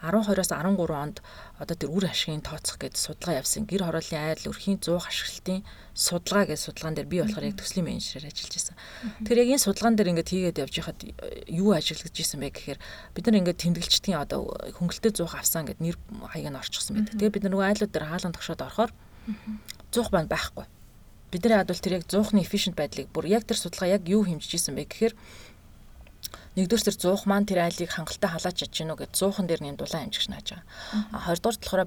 B: 12-оос 13 онд одоо тэр үр ашигын тооцох гэдэг судалгаа явсан. Гэр хорооллын айл өрхийн 100 ашиглалтын судалгаа гэдэг судалгаан дээр би болохоор яг төслийн менежерээр ажиллаж байсан. Тэр яг энэ судалгаан дээр ингээд хийгээд явж хахад юу ажиглагдж исэн бэ гэхээр бид нар ингээд тэмдэглэгчдийн одоо хөнгөлөлтөд зуух авсан гэдэг нэр хаяг нь орчихсон байдаг. Тэгээ бид нар нөгөө айлууд дээр хаалган тогшоод орохоор зуух банд байхгүй бидний хад бол тэр яг 100-ны efficient байдлыг бүр яг тэр судалгаа яг юу хэмжиж исэн бэ гэхээр нэгдүгээр тэр 100 маань тэр айлыг хангалттай халаач чадж гинөө гэж 100хан дээр нь дулаан хэмжигч нааж байгаа. А хоёрдугаар болохоор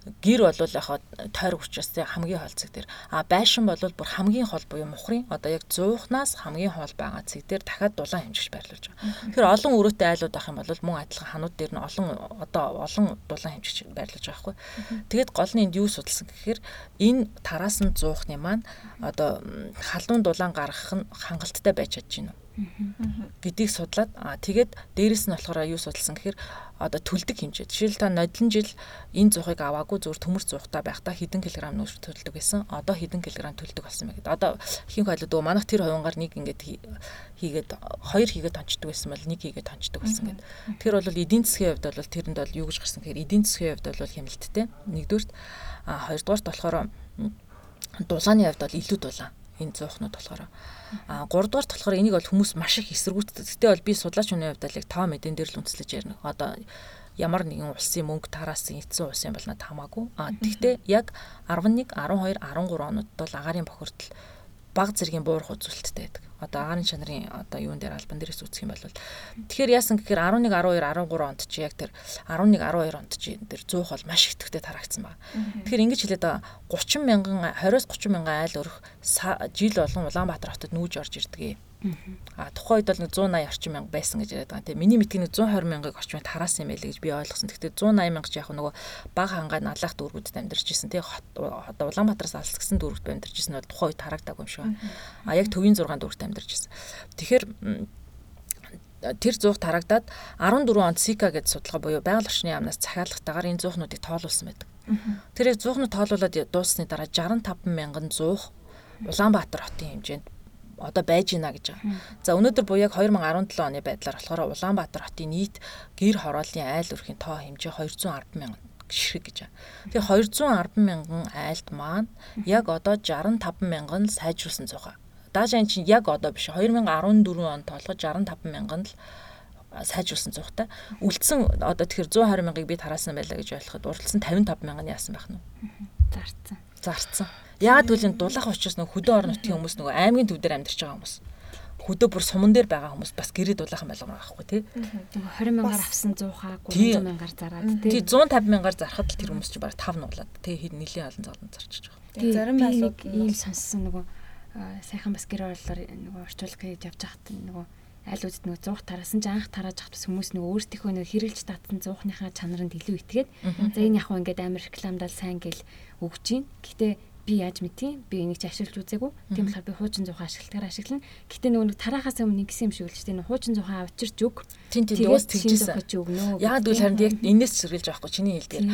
B: гэр бол яг тойр хүчээс хамгийн хол цэг дээр. А байшин бол бүр хамгийн хол буюу мухрын одоо яг 100-наас хамгийн хол байгаа цэг дээр дахиад дулаан хэмжиж байрлуулж байгаа. Тэгэхээр олон өрөөтэй айлууд авах юм бол мөн адилхан ханууд дээр нь олон одоо олон дулаан хэмжиж байрлуулж байгаа хгүй. Тэгэд гол нь энд юу судалсан гэхээр энэ тараасан зуухны маань одоо халуун дулаан гаргах нь хангалттай байж чадж байна гэдгийг судлаад аа тэгээд дээрэс нь болохоор юу судалсан гэхээр одоо төлдөг хэмжээ. Жишээл та нодлон жил энэ зуухыг аваагүй зүгээр төмөр зуухтай байхдаа хэдэн килограмм нүүр төлдөг байсан. Одоо хэдэн килограмм төлдөг болсон мэй гэдэг. Одоо ихэнх ойлод өө манайх тэр хувингаар нэг ингээд хийгээд хоёр хийгээд тончдөг байсан бол нэг хийгээд тончдөг болсон гэдэг. Тэр бол эдийн засгийн хувьд бол тэрэнд бол юу гэж гарсан гэхээр эдийн засгийн хувьд бол хямлттай. Нэгдүгürt а хоёрдугаарт болохоор дулааны хувьд бол илүү дулаан энэ зуухнууд болохоор а гуравдугаарт болохоор энийг бол хүмүүс маш их эсэргүүцдэг. Гэтэ бол би судлаач хүний хувьд л тоо мэдэн дээр л үндэслэж ярина. Одоо ямар нэгэн улсын мөнгө тараасан эцсийн улсын бол надад хамаагүй. А тэгтээ яг 11, 12, 13 онод бол агаарын бохирдол баг зэргийн буурах үзүүлэлттэй байдаг. Одоо агаарын чанарын одоо юун дээр албан дээрээс үүсэх юм бол тэгэхээр яасан гэхээр 11 12 13 онд чи яг тэр 11 12 онд чи тэр 100 хол маш итгэвтэй тараагдсан байна. Тэгэхээр ингэж хэлээд байгаа 30 мянган 20-с 30 мянган айл өрх жил болгон Улаанбаатар хотод нүүж орж ирдэг. А тухайн үед бол 180 орчим мянга байсан гэж яриад байгаа. Тэгээ миний мэдхийн 120 мянгаыг орчим тараасан юм байлээ гэж би ойлгосон. Гэхдээ 180 мянга ч яг нөгөө баг хангаа налах дүүргүүдэд амьдарч ирсэн. Тэгээ одоо Улаанбаатараас алсгсан дүүргүүд амьдарч ирсэн бол тухайн үед тараагдаг юм шиг байна. А яг төвийн 6 дүүргт амьдарч ирсэн. Тэгэхээр тэр зуух тараагдаад 14 онд Сика гэдэг судалгаа буюу байгаль орчны яамнаас захиалгатаагаар энэ зуухнуудыг тоолуулсан байдаг. Тэр зуухнууд тоолуулаад дууссаны дараа 65 мянган зуух Улаанбаатар хотын хэмжээнд одоо байж гинэ гэж байгаа. За өнөөдөр буюу яг 2017 оны байдлаар болохоор Улаанбаатар хотын нийт гэр хорооллын айл өрхийн тоо хэмжээ 210 мянган ширхэг гэж байна. Тэгээ 210 мянган айлд маань яг одоо 65 мянган л сайжруулсан цугаа. Даашаа чинь яг одоо биш 2014 онд тоолгож 65 мянган л сайжруулсан цугтай. Үлдсэн одоо тэгэхээр 120 мянгаыг би тараасан байлаа гэж ойлгоход уралдсан 55 мянган яасан байх нь.
C: Зарцсан.
B: Зарцсан. Яагаад гэвэл энэ дулаах учраас нөгөө хөдөө орон нутгийн хүмүүс нөгөө аймгийн төв дээр амьдарч байгаа хүмүүс хөдөө бүр суман дээр байгаа хүмүүс бас гэрээ дулаахан байлгаа байхгүй тий.
C: 20 мянгаар авсан 100-аа 300 мянгаар зараад
B: тий. Тий 150 мянгаар зархад л тэр хүмүүс чинь баг 5 нуулаад тий хэд нэлийн олон золон зарчиж байгаа.
C: Тэгээ зарим байсууд ийм сонссон нөгөө сайхан бас гэр орлоор нөгөө орчуулга хийж явж байхад нөгөө аль үзд нөгөө зуух тараасан ч анх тарааж хат бас хүмүүс нөгөө өөрсдийнхөө нөгөө хэрэгжилж татсан зуухныхаа чанаранд илүү итгээд за энэ яг хөө ингээд амар рекламдал сайн гэл өгч гин. Гэтэ би яаж мэдтiin би энийг ч ашиглаж үзээгүй. Тийм болохоор би хуучин зуухаа ашигладаг ашиглана. Гэтээ нөгөө тарахаас өмнө ингэсэн юм шиг л ч тийм хуучин зуухаа авчирч өг
B: тийм тийм дуус тэгжсэн яагаад гэвэл харин яг энэс сэргэлж байхгүй чиний хэлдгээр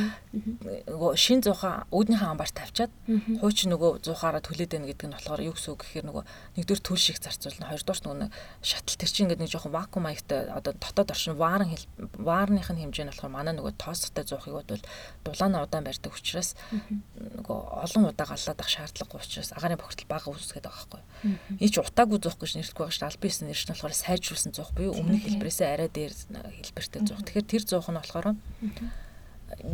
B: нөгөө шин зуухаа үүднийхээ амбаар тавьчаад хуучин нөгөө зуухаараа түлээд байна гэдэг нь болохоор юу гэсэн үг гэхээр нөгөө нэгдүгээр түл шиг зарцуулна. Хоёрдугаар нөгөө шатал тэр чинь ингээд нэг жоохон вакуум маягтай одоо дотоод оршин ваарн ваарных нь хэмжээ нь болохоор манай нөгөө тоостой зуухыг бол дулаана удаан барьдаг учраас нөгөө олон удаа галлаад ах шаардлагагүй учраас агаарын бохирдол бага үүсгээд байгаа байхгүй. Энэ ч утаагүй зуух гэж нэрлэхгүй байгаа шүү. Албан ёсны нэрш нь болохоор сайжруулсан зуух буюу өмнөх хэлбэрээсээ арай дээр хэлбэртэй зуух. Тэгэхээр тэр зуух нь болохоор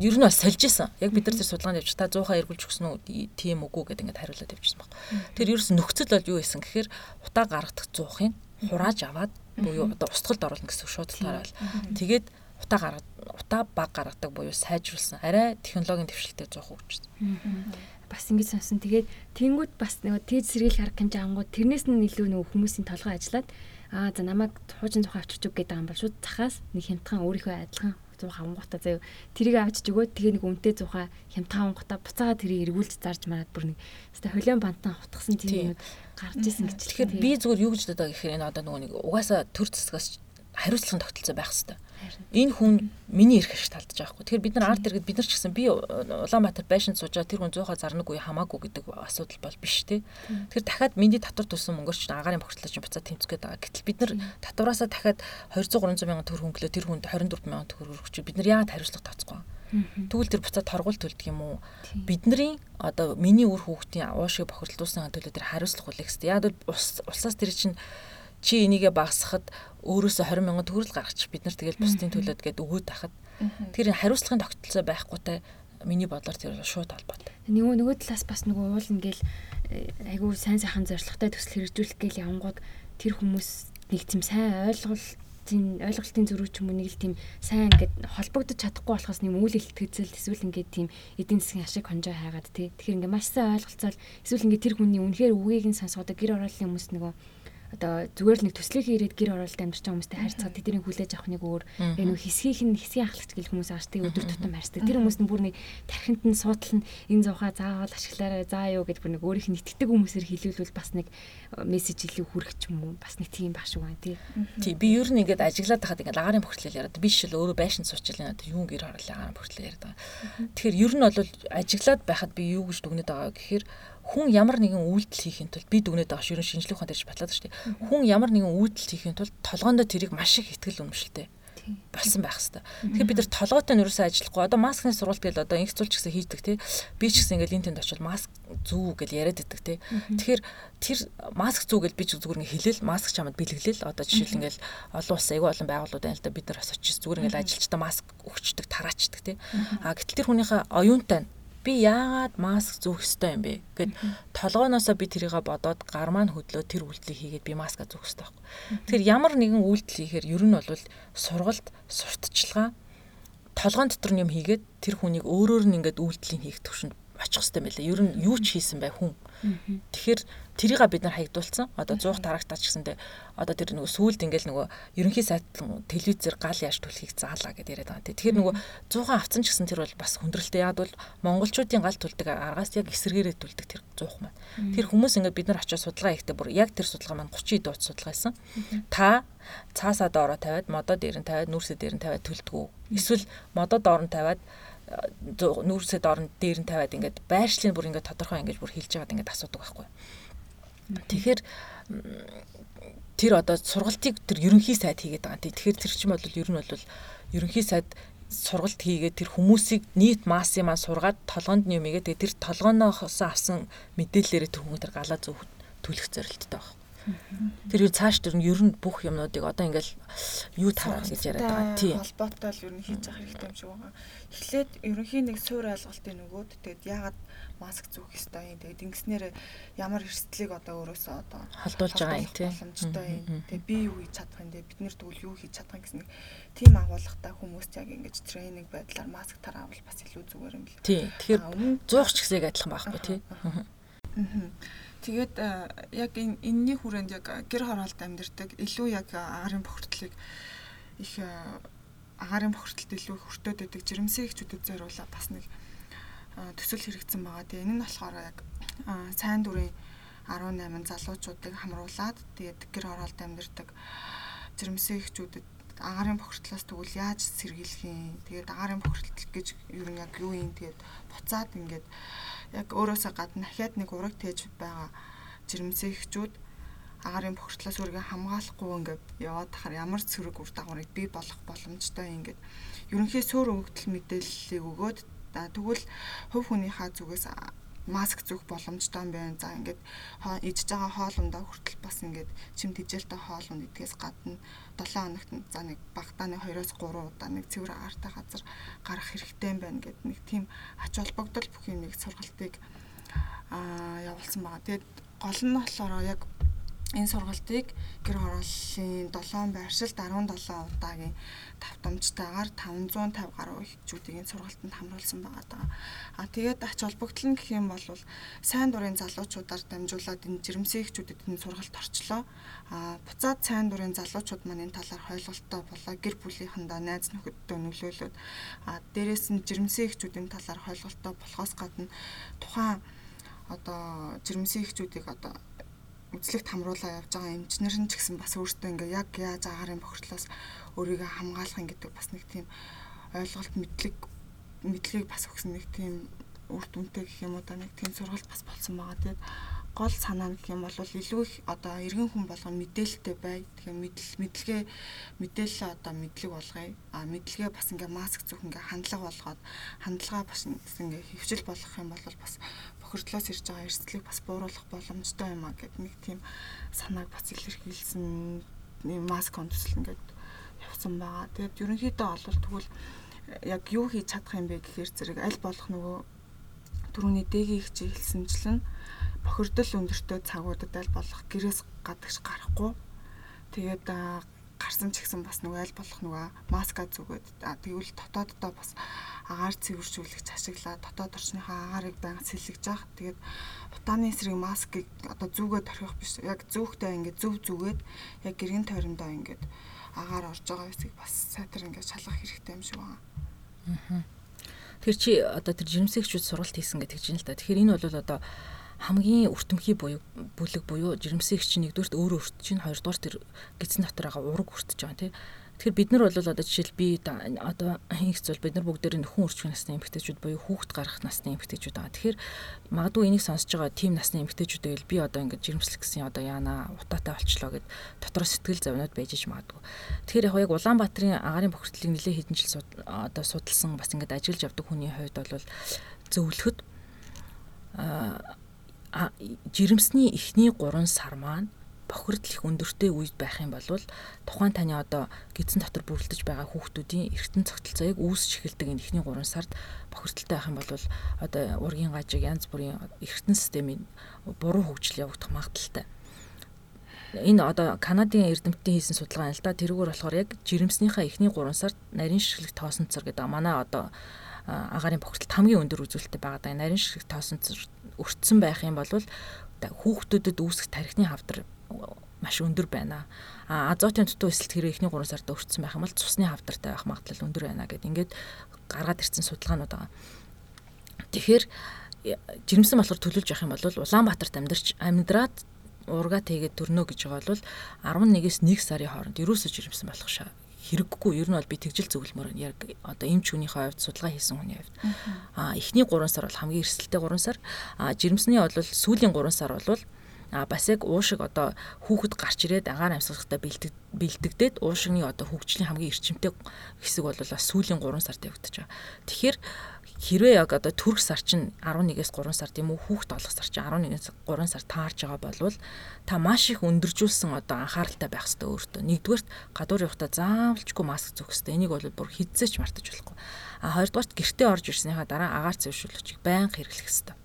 B: ер нь бас сольж исэн. Яг бид нар тэр судалгаанд явж та 100-аа эргүүлж өгсөн үү? Тийм үгүй гэдэг ингээд хариулаад явжсэн баг. Тэр ерөөс нөхцөл бол юу байсан гэхээр утаа гаргадах зуухын хурааж аваад буюу одоо устгалд оруулна гэсэн шууд талаар бол тэгээд утаа гаргад утаа баг гаргадаг буюу сайжруулсан. Арай технологийн дэвшилтэй зуух өгчсэн
C: бас ингэж сонсон. Тэгээд тэнгууд бас нөгөө тез сэргээл харах хэмжээ ангууд тэрнээс нь илүү нөгөө хүмүүсийн толгой ажиллаад аа за намайг хуужин зуха авчирч үг гэдэг юм бол шууд цахаас нэг хямдхан өөрийнхөө адилхан зуха авангуудаа заяа тэрийг авчиж өгөөд тэгээ нэг үнтэй зуха хямдхан авангуудаа буцаага тэрийг эргүүлж зарж мараад бүр нэг хэвээ холион бантан хутгсан тийм юм гарч исэн гэж.
B: Тэгэхээр би зүгээр юу гэж боддог гэхээр энэ одоо нөгөө нэг угаасаа төр зэсгээс хариуцлагын тогтолцоо байх хэрэгтэй. Энэ хүн миний эрх ашиг талдаж байгаа хгүй. Тэгэхээр бид нар арт иргэд бид нар ч гэсэн би Улаанбаатар байшин сууж байгаа тэр хүн 100-аа зарнаг үе хамаагүй гэдэг асуудал бол биш те. Тэгэхээр дахиад миний татвар тусан мөнгөөр ч агаарын бохирдлоо чинь буцаад тэмцгээд байгаа. Гэтэл бид нар татвараасаа дахиад 200 300 мянган төгрөг хөнгөлөө тэр хүнд 24 мянган төгрөг өгч бид нар яагаад хариуцлага тооцохгүй. Тэгвэл тэр буцаад торгуул төлдөг юм уу? Бидний одоо миний үр хүүхдийн уушиг бохирдуулсан төлөө тэр хариуцлага хүлээх хэрэгтэй. Яг бол улсаас тэр чинь чи энийгээ багасгахад өөрөөсөө 20 мянган төгрөг гаргачих бид нар тэгэл бусдын төлөөд гээд өгөөд тахад тэр хариуцлагын тогтолцоо байхгүйтай миний бодлоор тэр шууд холбоотой.
C: Нөгөө нөгөө талаас бас нөгөө уул ингээл э, айгүй сайн сайхан зорилготой төсөл хэрэгжүүлэх гээл явангууд тэр хүмүүс нэг тийм сайн ойлголтын ойлголтын зөрүү ч юм уу нэг л тийм сайн ингээд холбогдож чадахгүй болохоос нэм үйл хэлтгэцэл эсвэл ингээд тийм эдийн засгийн ашиг хонжоо хайгаад тий. Тэгэхээр ингээд маш сайн ойлголцоод эсвэл ингээд тэр хүний үнэхээр үгийг нь сонсгоод гэр ороолын хүмүүс нөгөө одоо зүгээр л нэг төслийнхээ ирээд гэр оролт амьдарч байгаа хүмүүстэй харьцаад тэднийг хүлээж авах нэг өөр яг нэг хэсгийнх нь хэсгийн ахлагч гэл хүмүүс ааш тэг өдөр тутам харьцдаг. Тэр хүмүүс нь бүр нэг тархинд нь суудлан энэ зуухаа заавал ашиглаарай заа юу гэд бүр нэг өөрийнх нь итгэдэг хүмүүсээр хэлүүлвэл бас нэг э, мессеж илүү хүрэх ч юм уу бас нэг тийм баш уу тий.
B: Тий би ер нь ингээд ажиллаад байхад ингээд агаарын бохирдлыг яриад би шил өөрөө байшин суучилын одоо юу гэр хорлоо агаарын бохирдлыг яриад байгаа. Тэгэхээр ер нь бол ажиллаад байхад би юу гэж дүгнээд байгаа гэхээр хүн ямар нэгэн үйлдэл хийхин тулд би дүгнээд байгаа ширэн шинжлэх ухаан дээр батлаад шүү дээ. Хүн ямар нэгэн үйлдэл хийхин тулд толгоондоо тэрийг маш их ихтгэл үнэмшилтэй болсон байх хэвээр. Тэгэхээр бид нар толгойтой нь юусаа ажиллахгүй. Одоо маскны сургалт гэл одоо инх цулч гэсэн хийдэг тий. Би ч гэсэн ингээл энэ тэнд очил маск зүү гэл яриад байдаг тий. Тэгэхээр тэр маск зүү гэл би ч зүгээр ингээ хэлээл маск чамд бэлгэлээл. Одоо жишээл ингээл олон улс аягүй олон байгууллагууд байна л да бид нар бас очиж зүгээр ингээл ажилчдаа маск өгчдөг тараачдаг тий. А гэтэл тэр хүнийхээ оюунтай би яагаад маск зүүх ёстой юм бэ гэд толгооноосоо би тэрийг бодоод гар маань хөдлөө тэр үйлдэлийг хийгээд би маска зүүх ёстой байхгүй. Тэгэхээр ямар нэгэн үйлдэл хийхээр ер нь бол сургалт, сурталчилгаа толгоон дотор юм хийгээд тэр хүнийг өөрөөр нь ингээд үйлдэлийн хийх төвшөнд очих хэрэгтэй мэлээ. Ер нь юу ч хийсэн бай хүн. Тэгэхээр тэрийг бид нар хаягдуулсан. Одоо 100 тарагтаач гэсэндээ одоо тэр нөгөө сүулт ингээл нөгөө ерөнхий сайт телевизээр гал яаж түлхийг заалаа гэдээ яриад байгаа. Тэгэхээр нөгөө 100 авцсан ч гэсэн тэр бол бас хүндрэлтэй. Яг бол монголчуудын гал түлдэг аргаас яг эсэргээрээ түлдэг тэр 100 маань. Тэр хүмүүс ингээд бид нар очиж судалгаа хийхдээ бүр яг тэр судалгаа маань 30 дууц судалгаа хийсэн. Та цаасаа доороо тавиад модоо дээр нь тавиад нүүрсээ дээр нь тавиад түлдгүү. Эсвэл модоо доор нь тавиад нүүрсэд орон дээр нь тавиад ингээд байршлын бүр ингээд тодорхой ингээд бүр хэлж байгаад ингээд асуудаг байхгүй. Тэгэхээр тэр одоо сургалтыг тэр ерөнхий сайд хийгээд байгаа. Тэгэхээр тэр чинь бол ер нь бол ерөнхий сайд сургалт хийгээд тэр хүмүүсийг нийт массын маань сургаад толгоонд игээ тэгээ тэр толгооноос авсан мэдээллээрээ тэр хүмүүс тэр галаа зөв төлөх зорилттой байна. Тэр юу цааш тэр нь ер нь бүх юмнуудыг одоо ингээл юу тарах гэж яриад байгаа.
A: Тийм. Холбоотой л ер нь хийж явах хэрэгтэй юм шиг байгаа. Эхлээд ерөнхийн нэг суур ойлголтын нөгөөд тэгээд яагаад маск зүүх ёстой юм. Тэгээд ингэснээр ямар эрсдлийг одоо өөрөөсөө одоо
B: холдуулж байгаа юм тийм.
A: Боломжтой юм. Тэгээд би юу хийж чадах юм бэ? Бид нэр тэгвэл юу хийж чадах гэсэн нэг тийм агуулгатай хүмүүст яг ингэж тренинг байдлаар маск тараавал бас илүү зүгээр юм л.
B: Тийм. Тэгэхээр зуух ч гэсэг адилхан байхгүй тийм.
A: Тэгээд яг энэ энэний хүрээнд яг гэр хороолт амьдэрдэг илүү яг агарын бохирдлыг их агарын бохирдолд илүү хүртээд байдаг жирэмсэн ихчүүдэд зориулаад бас нэг төсөл хэрэгцсэн байгаа. Тэгээ энэ нь болохоор яг сайн дүрийн 18 залуучуудыг хамруулад тэгээд гэр оролт амьдэрдэг жирэмсэн ихчүүдэд агарын бохирдлоос тэгвэл яаж сэргийлэх юм? Тэгээд агарын бохирдол гэж юу нь яг юу юм? Тэгээд буцаад ингээд яг өөрөөсөө гадна дахиад нэг ураг тээж байгаа жирэмсэн ихчүүд агарын бохирдлоос үргээ хамгаалахгүй ингээд яваад тахаар ямар цэрэг үр дагаврыг бий болгох боломжтой ингээд ерөнхий суур өгөгдөл мэдээллийг өгөөд тэгвэл хувь хүнийхээ зүгээс маск зүүх боломжтой байна. За ингээд ижж байгаа хоолундаа хүртэл бас ингээд чим тэжээлтэй хоолунд идгээс гадна 7 хоногт за нэг багтааны 2-оос 3 удаа нэг цэвэр агаартай газар гарах хэрэгтэй юм байна гэд нэг тийм ач холбогдол бүх юм нэг сургалтыг аа явуулсан байгаа. Тэгээд гол нь болохоор яг энэ сургалтыг гэр хорооллын 7 байршилд 17 удаагийн давтамжтайгаар 550 гаруй хичүүдийн сургалтанд хамруулсан байгаа. А тэгээд ач холбогдол нь гэх юм бол сайн дурын залуучуудаар дамжуулаад энэ жирэмсэн хичүүдэд энэ сургалт орчлоо. А буцаад сайн дурын залуучууд маань энэ талаар хойлголттой болоо гэр бүлийнхэндээ найз нөхөддөө нөлөөлөд а дээрэс нь жирэмсэн хичүүдийн талаар хойлголттой болохоос гадна тухайн одоо жирэмсэн хичүүдийг одоо үзлэгт хамруулаа явж байгаа эмчнэр нь ч гэсэн бас өөртөө ингээ яг яаж агарын бохирдлоос өөрийгөө хамгаалах гэдэг бас нэг тийм ойлголт мэдлэг мэдлэгийг бас өгсөн нэг тийм үр дүнтэй гэх юм уу да нэг тийм сургалт бас болсон байгаа. Тэгээд гол санаа нь гэх юм бол илүү их одоо иргэн хүн болгон мэдээлэлтэй бай. Тэгэхээр мэдл мэдлэгээ мэдээлэл одоо мэдлэг болгоё. А мэдлэгээ бас ингээ маск зүх ингээ хандлага болгоод хандлагаа бас ингээ хөвчл болгох юм бол бас бохирдлоос ирж байгаа эрсдлийг бас бууруулах боломжтой юм а гэд нэг тийм санааг бас илэрхийлсэн маск онцлол ингээд явсан байгаа. Тэгээд ерөнхийдөө олвол тэгвэл яг юу хийж чадах юм бэ гэхээр зэрэг аль болох нөгөө түрүүний дэгийн их хэлсэнчлэн бохирдол өндөртэй цагуудад аль болох гэрээс гадагш гарахгүй тэгээд гарсан ч гэсэн бас нөгөө аль болох нөгөө маска зүгээд тэгвэл дотооддоо бас агаар цэвэржүүлэгч ашиглаад дотоод орчныхаа агаарыг байнга сэлгэж явах. Тэгээд бутааны эсрэг маскыг одоо зүгээд орхих биш. Яг зүүхтэй ингээд зүв зүгээд яг гэргийн тойрондоо ингээд агаар орж байгаа хэсгийг бас сайтар ингээд шалгах хэрэгтэй юм шиг байна.
B: Аа. Тэр чи одоо тэр жирэмсэгчүүд сургалт хийсэн гэдэг чинь л да. Тэгэхээр энэ бол одоо хамгийн өртөмхий буюу бүлэг буюу жирэмсэгч нэгдүгürt өөрөө өртөж чинь хоёрдугаар тэр гидсэн дотор байгаа ураг өртөж байгаа тийм Тэгэхээр бид нар бол одоо жишээл би одоо хийх зүйл бид нар бүгдээр нөхөн үрчмэн насны эмэгтэйчүүд буюу хүүхэд гарах насны эмэгтэйчүүд байгаа. Тэгэхээр магадгүй энийг сонсож байгаа тийм насны эмэгтэйчүүдээ би одоо ингэж жирэмслэх гэсэн одоо яана утаатай болчлоо гэд дотор сэтгэл зовнод байж ич магадгүй. Тэгэхээр яг яг Улаанбаатарын агарын бохирдлыг нэлээд хэдэн жил одоо судалсан бас ингэж ажиллаж явдаг хүний хувьд бол зөвлөхөд а жирэмсний эхний 3 сар маань бохирдол их өндөртэй үед байх юм бол тухайн таны одоо гидсэн дотор бүрэлдэж байгаа хүүхдүүдийн эргэтэн цогцолцоог үүсч эхэлдэг энэ ихний 3 сард бохирдолтой байх юм бол одоо ургийн гажиг янз бүрийн эргэтэн системийн буруу хөгжил явагдах магадaltaй. Энэ одоо Канадын эрдэмтдийн хийсэн судалгаа л да. Тэрүүгээр болохоор яг жирэмснийхаа эхний 3 сард нарийн ширхлэг тоосонцор гэдэг манай одоо агарын бохирдолт хамгийн өндөр үзүүлэлттэй байгаа. Нарийн ширхлэг тоосонцор өртсөн байх юм бол хүүхдүүдэд үүсэх тархины хавдар маш өндөр байна. А азотын дутуу эсэлт хэрэг ихний 3 сард өртсөн байх юм бол цусны хавдартай байх магадлал өндөр байна гэд ингээд гаргаад ирсэн судалгаанууд байгаа. Тэгэхээр жирэмсэн болохоор төлөвлөж явах юм бол Улаанбаатарт амьдарч амьдраад ургаа тэгээд төрнө гэж байгаа бол 11-ээс 1 сарын хооронд ерөөсөө жирэмсэн болох хэрэггүй. Ер нь бол би тэгжил зөвлөмөр яг одоо эмч хүнийхээ хувьд судалгаа хийсэн хүний хувьд. А эхний 3 сар бол хамгийн эрсдэлтэй 3 сар. А жирэмсний бол сүүлийн 3 сар бол а бас яг уушиг одоо хүүхэд гарч ирээд агаар амьсгалахтаа бэлтэг бэлтэгдээд уушигны одоо хөгжлийн хамгийн эрчимтэй хэсэг бол бас сүүлийн 3 сард явагдаж байгаа. Тэгэхээр хэрвээ яг одоо төрөх сар чинь 11-ээс 3 сар тийм үү хүүхэд олох сар чинь 11-ээс 3 сар таарж байгаа болвол та маш их өндөржүүлсэн одоо анхааралтай байх хэрэгтэй өөртөө. Нэгдүгээрт гадуур явахдаа заавалчгүй маск зүүх хэрэгтэй. Энийг бол бүр хизээч мартаж болохгүй. А хоёрдугаарт гэртээ орж ирснийхаа дараа агаар зэвшүүлэгчийг байнга хэрэглэх хэрэгтэй.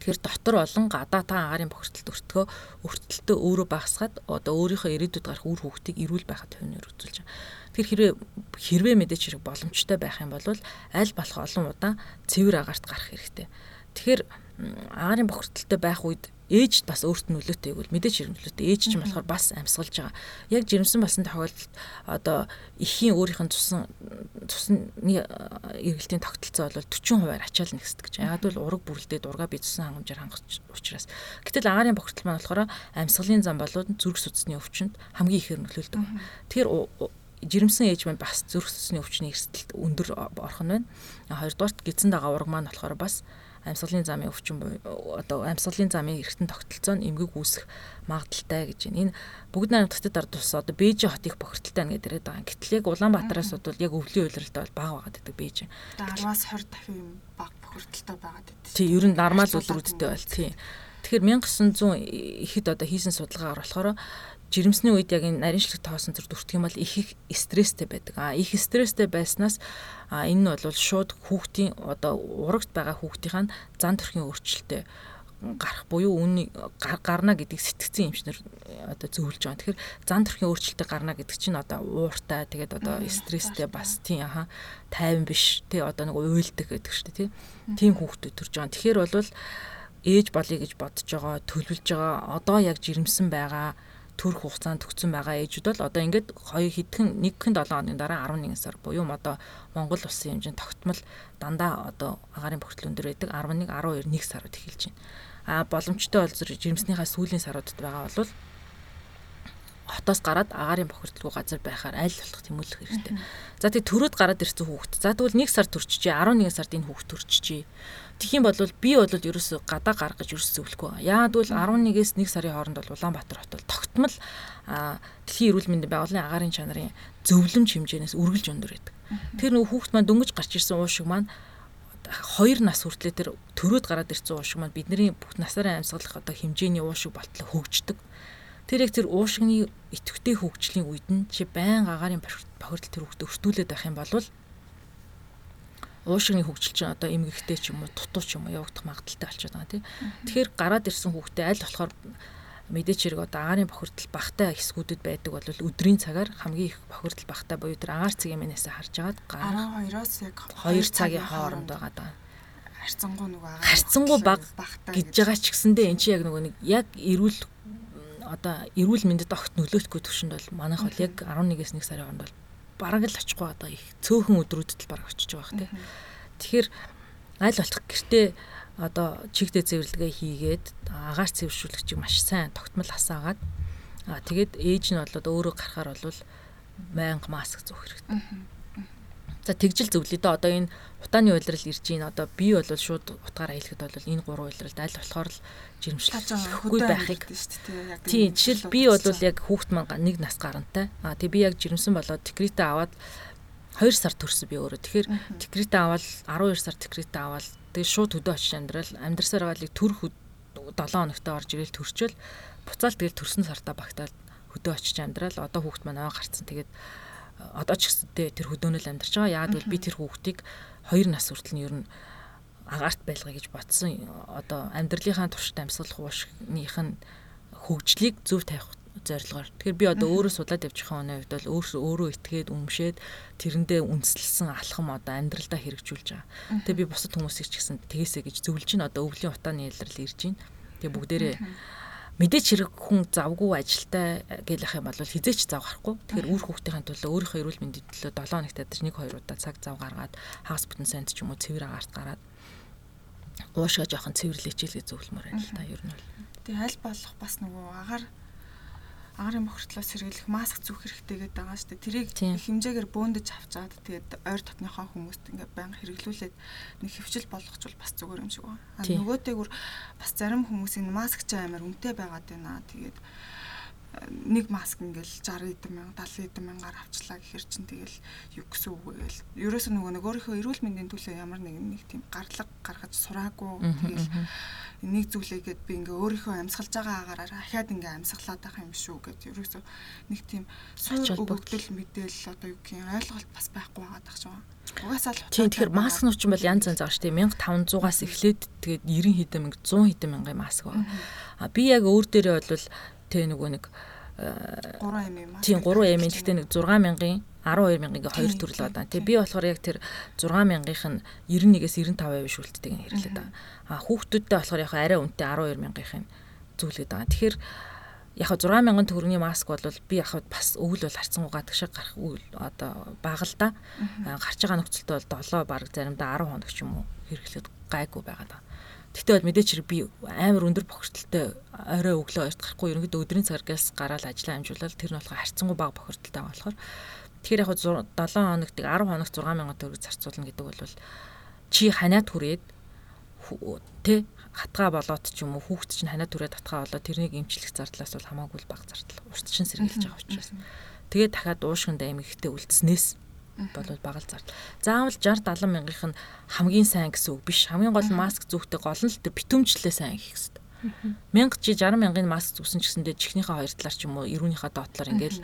B: Тэгэхээр дотор болон гадаа та агарын бохирдолд өртгөө өртөлтөө өөрөө багасгаад одоо өөрийнхөө ирээдүйд гарах үр хөвгтийг эрүүл байхад төвнөр үзүүлж байгаа. Тэгэхээр хэрвээ хэрвээ мэдээч хэрэг боломжтой байх юм бол аль болох олон удаа цэвэр агаарт гарах хэрэгтэй. Тэгэхээр агаарын бохирдолтой байх үед ээж бас өөрт нь нөлөөтэй гэвэл мэдээж хэрэг нөлөөтэй ээж ч болохоор бас амьсгалж байгаа. Яг жирэмсэн болсон тохиолдолд одоо эхийн өөрийнх нь цусан цусны эргэлтийн тогтолцоо бол 40% ачаал нэгсдэг гэж. Яг бол ураг бүрлдээд ургаа бие цусан хангамжаар хангах учраас. Гэтэл агаарын бохирдол маань болохоор амьсгалын зам болоод зүрх судасны өвчнөд хамгийн ихээр нөлөөлдөг. Тэгэхээр жирэмсэн ээж маань бас зүрх судасны өвчний эрсдэлт өндөр орох нь байна. Хоёрдугаарт гидсэн дагаа ураг маань болохоор бас амьсгалын замын өвчин одоо амьсгалын замын эргэтэн тогтолцоо нь эмгэг үүсэх магадaltaй гэж байна. Энэ бүгд найрамдагчдад ард тус одоо Бээжин хотыг бохирдолтой байна гэдэг байгаа. Гэтэл яг Улаанбаатараас бол яг өвлийн уйлралтай бол бага байгаад байдаг Бээжин.
A: 10-аас 20 дахин бага бохирдолтой байгаад байдаг.
B: Тий, ер нь нормал үлрүүдтэй бол тий. Тэгэхээр 1900 ихэд одоо хийсэн судалгаагаар болохоор жирэмсний үед яг энэ нарийн шлэг тоосон зэр дүртэх юм бол их их стресстэй байдаг. А их стресстэй байснаас энэ нь бол шууд хүүхдийн одоо урагт байгаа хүүхдийн зан төрхийн өөрчлөлттэй гарах буюу үүний гарна гэдэг сэтгцэн эмчнэр одоо зөвлөж байгаа. Тэгэхээр зан төрхийн өөрчлөлтөд гарна гэдэг чинь одоо ууртай тэгээд одоо стресстэй бас тийм аха тайван биш тий одоо нэг уйлдаг гэдэг шүү дээ тий. Тийм хүүхдүүд төрж байгаа. Тэгэхээр бол ээж болъё гэж бодож байгаа, төлөвлөж байгаа. Одоо яг жирэмсэн байгаа төрөх хугацаанд төгссөн байгаа ээжүүд бол одоо ингээд хоёр хэдхэн нэгхэн 7 хоногийн дараа 11 сар буюу одоо Монгол улсын хэмжээнд тогтмол дандаа одоо агаарын бохирдол өндөр байдаг 11 12 1 сарууд эхэлж байна. А боломжтой бол зэрэг жирэмснийхаа сүүлийн саруудад байгаа бол хотоос гараад агаарын бохирдолгүй газар байхаар аль болох тэмүүлэх хэрэгтэй. За тэг төрөөд гараад ирсэн хүүхэд. За тэгвэл 1 сар төрчихжээ 11 сард энэ хүүхэд төрчихжээ. Тэгэх юм бол би бол ерөөсө гадаа гаргаж ерөөсө зөвлөхгүй. Яагад бол 11-ээс 1 сарын хооронд бол Улаанбаатар хот бол тогтмол дэлхийн эрүүл мэндийн байгууллагын агаарын чанарын зөвлөмж хэмжээнээс үргэлж өндөр байдаг. Тэр нөгөө хүүхд маань дөнгөж гарч ирсэн уушиг маань хоёр нас хүртлээр тэр төрөөд гараад ирсэн уушиг маань бидний бүх насаараа амьсгалах одоо хэмжээний уушиг болтлоо хөгждөг. Тэр яг тэр уушигны идэвхтэй хөгжлийн үед нь чи байн агаарын бохирдол тэр хүүхдэд өртүүлээд байх юм бол уушигны хөгжил чинь одоо эмгэгтэй ч юм уу дутуу ч юм уу явагдах магадaltaй болчиход байгаа тийм. Тэгэхээр гараад ирсэн хүүхдээ аль болохоор мэдээч хэрэг одоо агаарын бохирдол багтай хэсгүүдэд байдаг бол өдрийн цагаар хамгийн их бохирдол багтай буюу тэр агаар цагийн мэнээсээ харж агаад
A: 12-оос яг
B: 2 цагийн хооронд байгаа даа.
A: Харцангуй нөгөө
B: агаар харцангуй баг гэж байгаа ч гэсэндээ эн чинь яг нөгөө нэг яг эрүүл одоо эрүүл мэндэд огт нөлөөхгүй төвшөнд бол манайх бол яг 11-ээс 1 сарын хооронд бол бараг л очихгүй одоо их цөөхөн өдрүүдэд л бараг очиж байгаа хэрэг. Тэгэхээр аль болох гэртээ одоо чигдээ зэвэрлэгээ хийгээд агаар цэвэршүүлэгчийг маш сайн тогтмол асаагаад аа тэгээд ээж нь болоод өөрөө гарахаар бол байнга маск зүүх хэрэгтэй. За тэгжил зөвлөе дөө одоо энэ утааны уйлрал ирж гин одоо би бол шууд утгаараа хэлэхэд бол энэ гурван уйлралд аль болохоор л жирэмшлэхгүй байхыг. тийм жишээл би бол яг хүүхд маань нэг нас гарантай. А тэг би яг жирэмсэн болоод декретэ аваад 2 сар төрсөн би өөрөө. Тэгэхээр декретэ аваад 12 сар декретэ аваад тэг шууд хөдөө очиж амьдрал. Амьдрсаар байгааг төр 7 хоногтой орж ирэл төрчөөл буцаал тэгэл төрсөн сартаа багтаал хөдөө очиж амьдрал. Одоо хүүхд маань аа гарцсан. Тэгээд одоо ч гэсэндээ тэр хөдөөнөл амьдарч байгаа. Яг бол би тэр хүүхдийг 2 нас хүртэл нь ер нь агаарт байлгая гэж бодсон. Одоо амьдралынхаа туршид амьсгалах уушных нь хөгжлийг зөв тавих зорилгоор. Тэгэхээр би одоо өөрөө судлаад явчих хүний хувьд бол өөрөө өөрөө итгээд өмшөөд тэрэндээ үндэслэлсэн алхам одоо амьдралдаа хэрэгжүүлж байгаа. Тэгээ би бусад хүмүүсийг ч гэсэн тэгээсэ гэж зөвлөж чинь одоо өвлийн утааны ялрал ирж байна. Тэгээ бүгдээрээ мэдээч хэрэг хүн завгүй ажилтай гэл ах юм бол хизээч зав гарахгүй. Тэгэхээр үр хүүхдийн төлөө өөрийнхөө эрүүл мэндийн төлөө 7 хоногт ядаж 1 2 удаа цаг зав гаргаад хагас бүтэн санд ч юм уу цэвэр агаарт гараад уушаа жоохон цэвэрлээч л гэж зөвлөмөр байна л та ер нь бол.
A: Тэгээ аль болох бас нөгөө агаар агарын бохирдлоос сэргийлэх маск зүүх хэрэгтэй гэдэг байгаа шүү дээ. Тэрийг хэмжээгээр бөөндөж авчаад тэгээд ойр дотныхоо хүмүүст ингээд байнга хэрэглүүлээд нэг хөвчл болгочвол бас зүгээр юм шиг байна. А нөгөөтэйгүр бас зарим хүмүүсийн маск ч амар үнэтэй байгаад байна. Тэгээд нэг маск ингээл 60 эдэн мянга 70 эдэн мянгаар авчлаа гэхэр чин тэгэл юу гэсэн үг вэ гээл. Ерөөсөө нөгөө нэг өөрийнхөө эрүүл мэндийн төлөө ямар нэгэн нэг тийм гарлага гаргаж сураагүй тэгэл нэг зүйлээгээд би ингээ өөрийнхөө амьсгалж байгаа агаараар ахаад ингээ амьсгалаад байх юм шүү гэд ерөөсөө нэг тийм суур өгөгдөл мэдээл одоо юу гэх юм ойлголт бас байхгүй байгаа дах шүү. Угаасаа л
B: Тийм тэгэхээр маск нууч юм бол янз янз байгаа шүү дээ 1500-аас эхлээд тэгээд 90 хэдэн мянга 100 хэдэн мянган маск байна. А би яг өөр дээрээ бол тэг нөгөө нэг
A: 3 mm.
B: Тийм 3 mm гэхдээ нэг 6 мянган 12000 ингээ хоёр төрөл байгаа. Тэгээ би болохоор яг тэр 6000-ийнх нь 91-ээс 95% шүлтдэг нь хэрэглээд байгаа. А хүүхдүүдтэй болохоор яг арай үнэтэй 12000-ийнх нь зүйлгээд байгаа. Тэгэхээр яг 6000 төгрөгийн маск бол би яг бас өвөл бол харцангуйгаа тэгшиг гарах үйл одоо бага л да. Гарч байгаа нөхцөлтөө бол 7 баг заримдаа 10 хоног ч юм уу хэрэглээд гайгүй байгаа да. Гэтэ бол мэдээч хэрэг би амар өндөр бохирдолтой орой өглөө хоёрт гарахгүй ерөнхийдөө өдрийн цагаас гараад ажиллаа амжуулаад тэр нь болохоор харцангуй бага бохирдолтой байгаа болохоор. Тэгэхээр яг 7 хоногт 10 хоногт 6000 төгрөг зарцуулна гэдэг бол чи ханиад хүрээд тэ хатгаа болоод ч юм уу хүүхд чинь ханаа түрээ татгаа болоод тэрнийг эмчлэх зардлаас бол хамаагүй бага зардал. Урт чинь сэргийлж байгаа учраас. Тэгээд дахиад уушгинд аймагтэй үлдснээс бол багал зардал. Заавал 60 70 мянгийнх нь хамгийн сайн гэсэн үг биш. Хамгийн гол нь маск зүүхтэй гол нь л битүүмжлээ сайн хийх хэрэгтэй. 1000 чи 60 мянгын маск зүүсэн ч гэсэндээ чихнийхээ хоёр талаар ч юм уу эрүүнийхээ доотлоор ингээл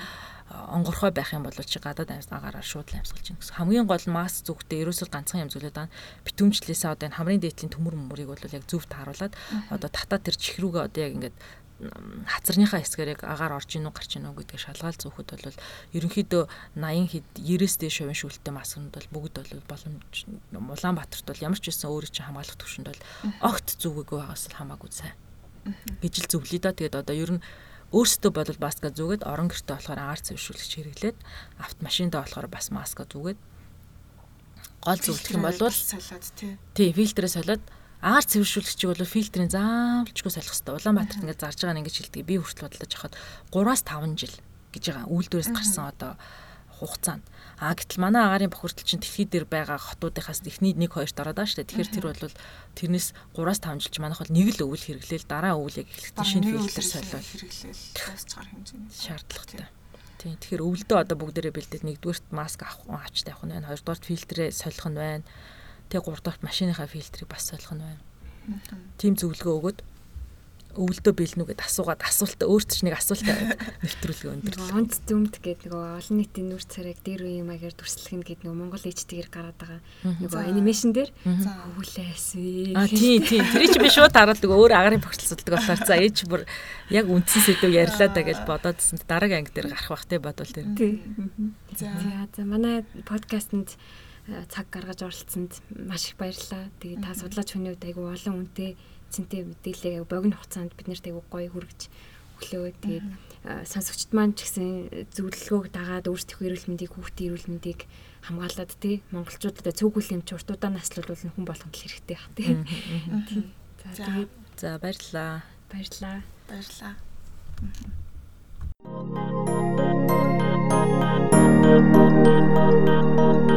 B: онгорхой байх юм бол чи гадаад амьсгаагаараа шууд амьсгалж гин гэсэн. Хамгийн гол маск зүгтээ ерөөсөө ганцхан юм зүйлээд байгаа. Битүүмжлээсээ одоо энэ хамрын дээдлийн төмөр мөрийг бол яг зөв тааруулаад одоо татаа тэр чих рүүгээ одоо яг ингээд хазарныхаа хэсгээр яг агаар орж ийн үү гарч ийн үү гэдгийг шалгаал зөөхөд бол ерөнхийдөө 80 хэд 90-с дээш хувийн шүлттэй маскнд бол бүгд бол боломж Улаанбаатарт бол ямар ч байсан өөрийн чинь хамгаалах төвшөнд бол огт зүгээгүй байгаас л хамаагүй сайн гэж л зөвлөе да. Тэгээд одоо ер нь өөрсдөө бодвол маска зүгээд орон гэртээ болохоор агаар цэвэршүүлэгч хэрэглээд автомашиндаа болохоор бас маска зүгээд гол зөвлөх юм бол
A: солиод тий.
B: Тий, фильтрээ солиод агаар цэвэршүүлэгчийг бол фильтрийн заавалчгүй солих хэрэгтэй. Улаанбаатарт ингээд зарж байгаа нь ингэж хэлдэг. Би хүртэл бодлож хахад 3-5 жил гэж байгаа. Үйлдвэрээс гарсан одоо хугацаанд. А гэтэл манай агаарын бохирдол чинь дэлхий дээр байгаа хотуудынхаас эхний 1 2-т ороод байгаа шүү дээ. Тэгэхээр тэр бол тэрнээс 3-5 жилч манайх бол нэг л өвөл хэрэглээл дараа өвөл яг эхлэхдээ шинэ фильтр солиод
A: хэрэглээл дуусчаар хэмжээнд
B: шаардлагатай. Тийм. Тэгэхээр өвөлдөө одоо бүгдээрээ бэлдээд нэгдүгээрт маск авах авч тавих нь байна. Хоёрдугаарт фильтрээ солих нь байна. Тэгээ гуравдугаарт машиныхаа фильтрийг бас солих нь байна. Тим зөвлөгөө өгөөд өвөлдөө бэлнүү гэд асуугаад асуултаа өөрт ч нэг асуулт нэвтрүүлгээ өндөр.
C: Онц зүмд гэдэг нөгөө олон нийтийн нүр царайг дээр үе маягаар дүрслэх нь гэдэг нөгөө Монгол ээжтэйгээр гараад байгаа нөгөө анимашн дээр өвлээс вэ.
B: А тий тий тэр чинь би шууд хараалдаг өөр агарын бохирдолцолдог болохоор за ээж бүр яг үндсэн сэдв ярьлаа да гэж бодоодсэн дараагийн анги дээр гарах бах те бодвол тэр.
C: Тий. За за манай подкастэнд цаг гаргаж оролцсонд маш их баярлалаа. Тэгээ та судлаач хүний үед айгүй олон үнэтэй цэнтэй мэдээлэл богино хугацаанд бид нарт айгүй гоё хүргэж өглөө. Тэгээд сонсогчд маань ч гэсэн зөвлөгөөг дагаад өөрсдийнхөө эрүүл мэндийг хүүхдийн эрүүл мэндийг хамгаалаад тий монголчуудад цөөхөл юм чуртуудаа наслуулвал хүн болгонд л хэрэгтэй бах тий.
B: За тэгээд за баярлалаа.
C: Баярлалаа.
A: Баярлалаа.
C: Thank you.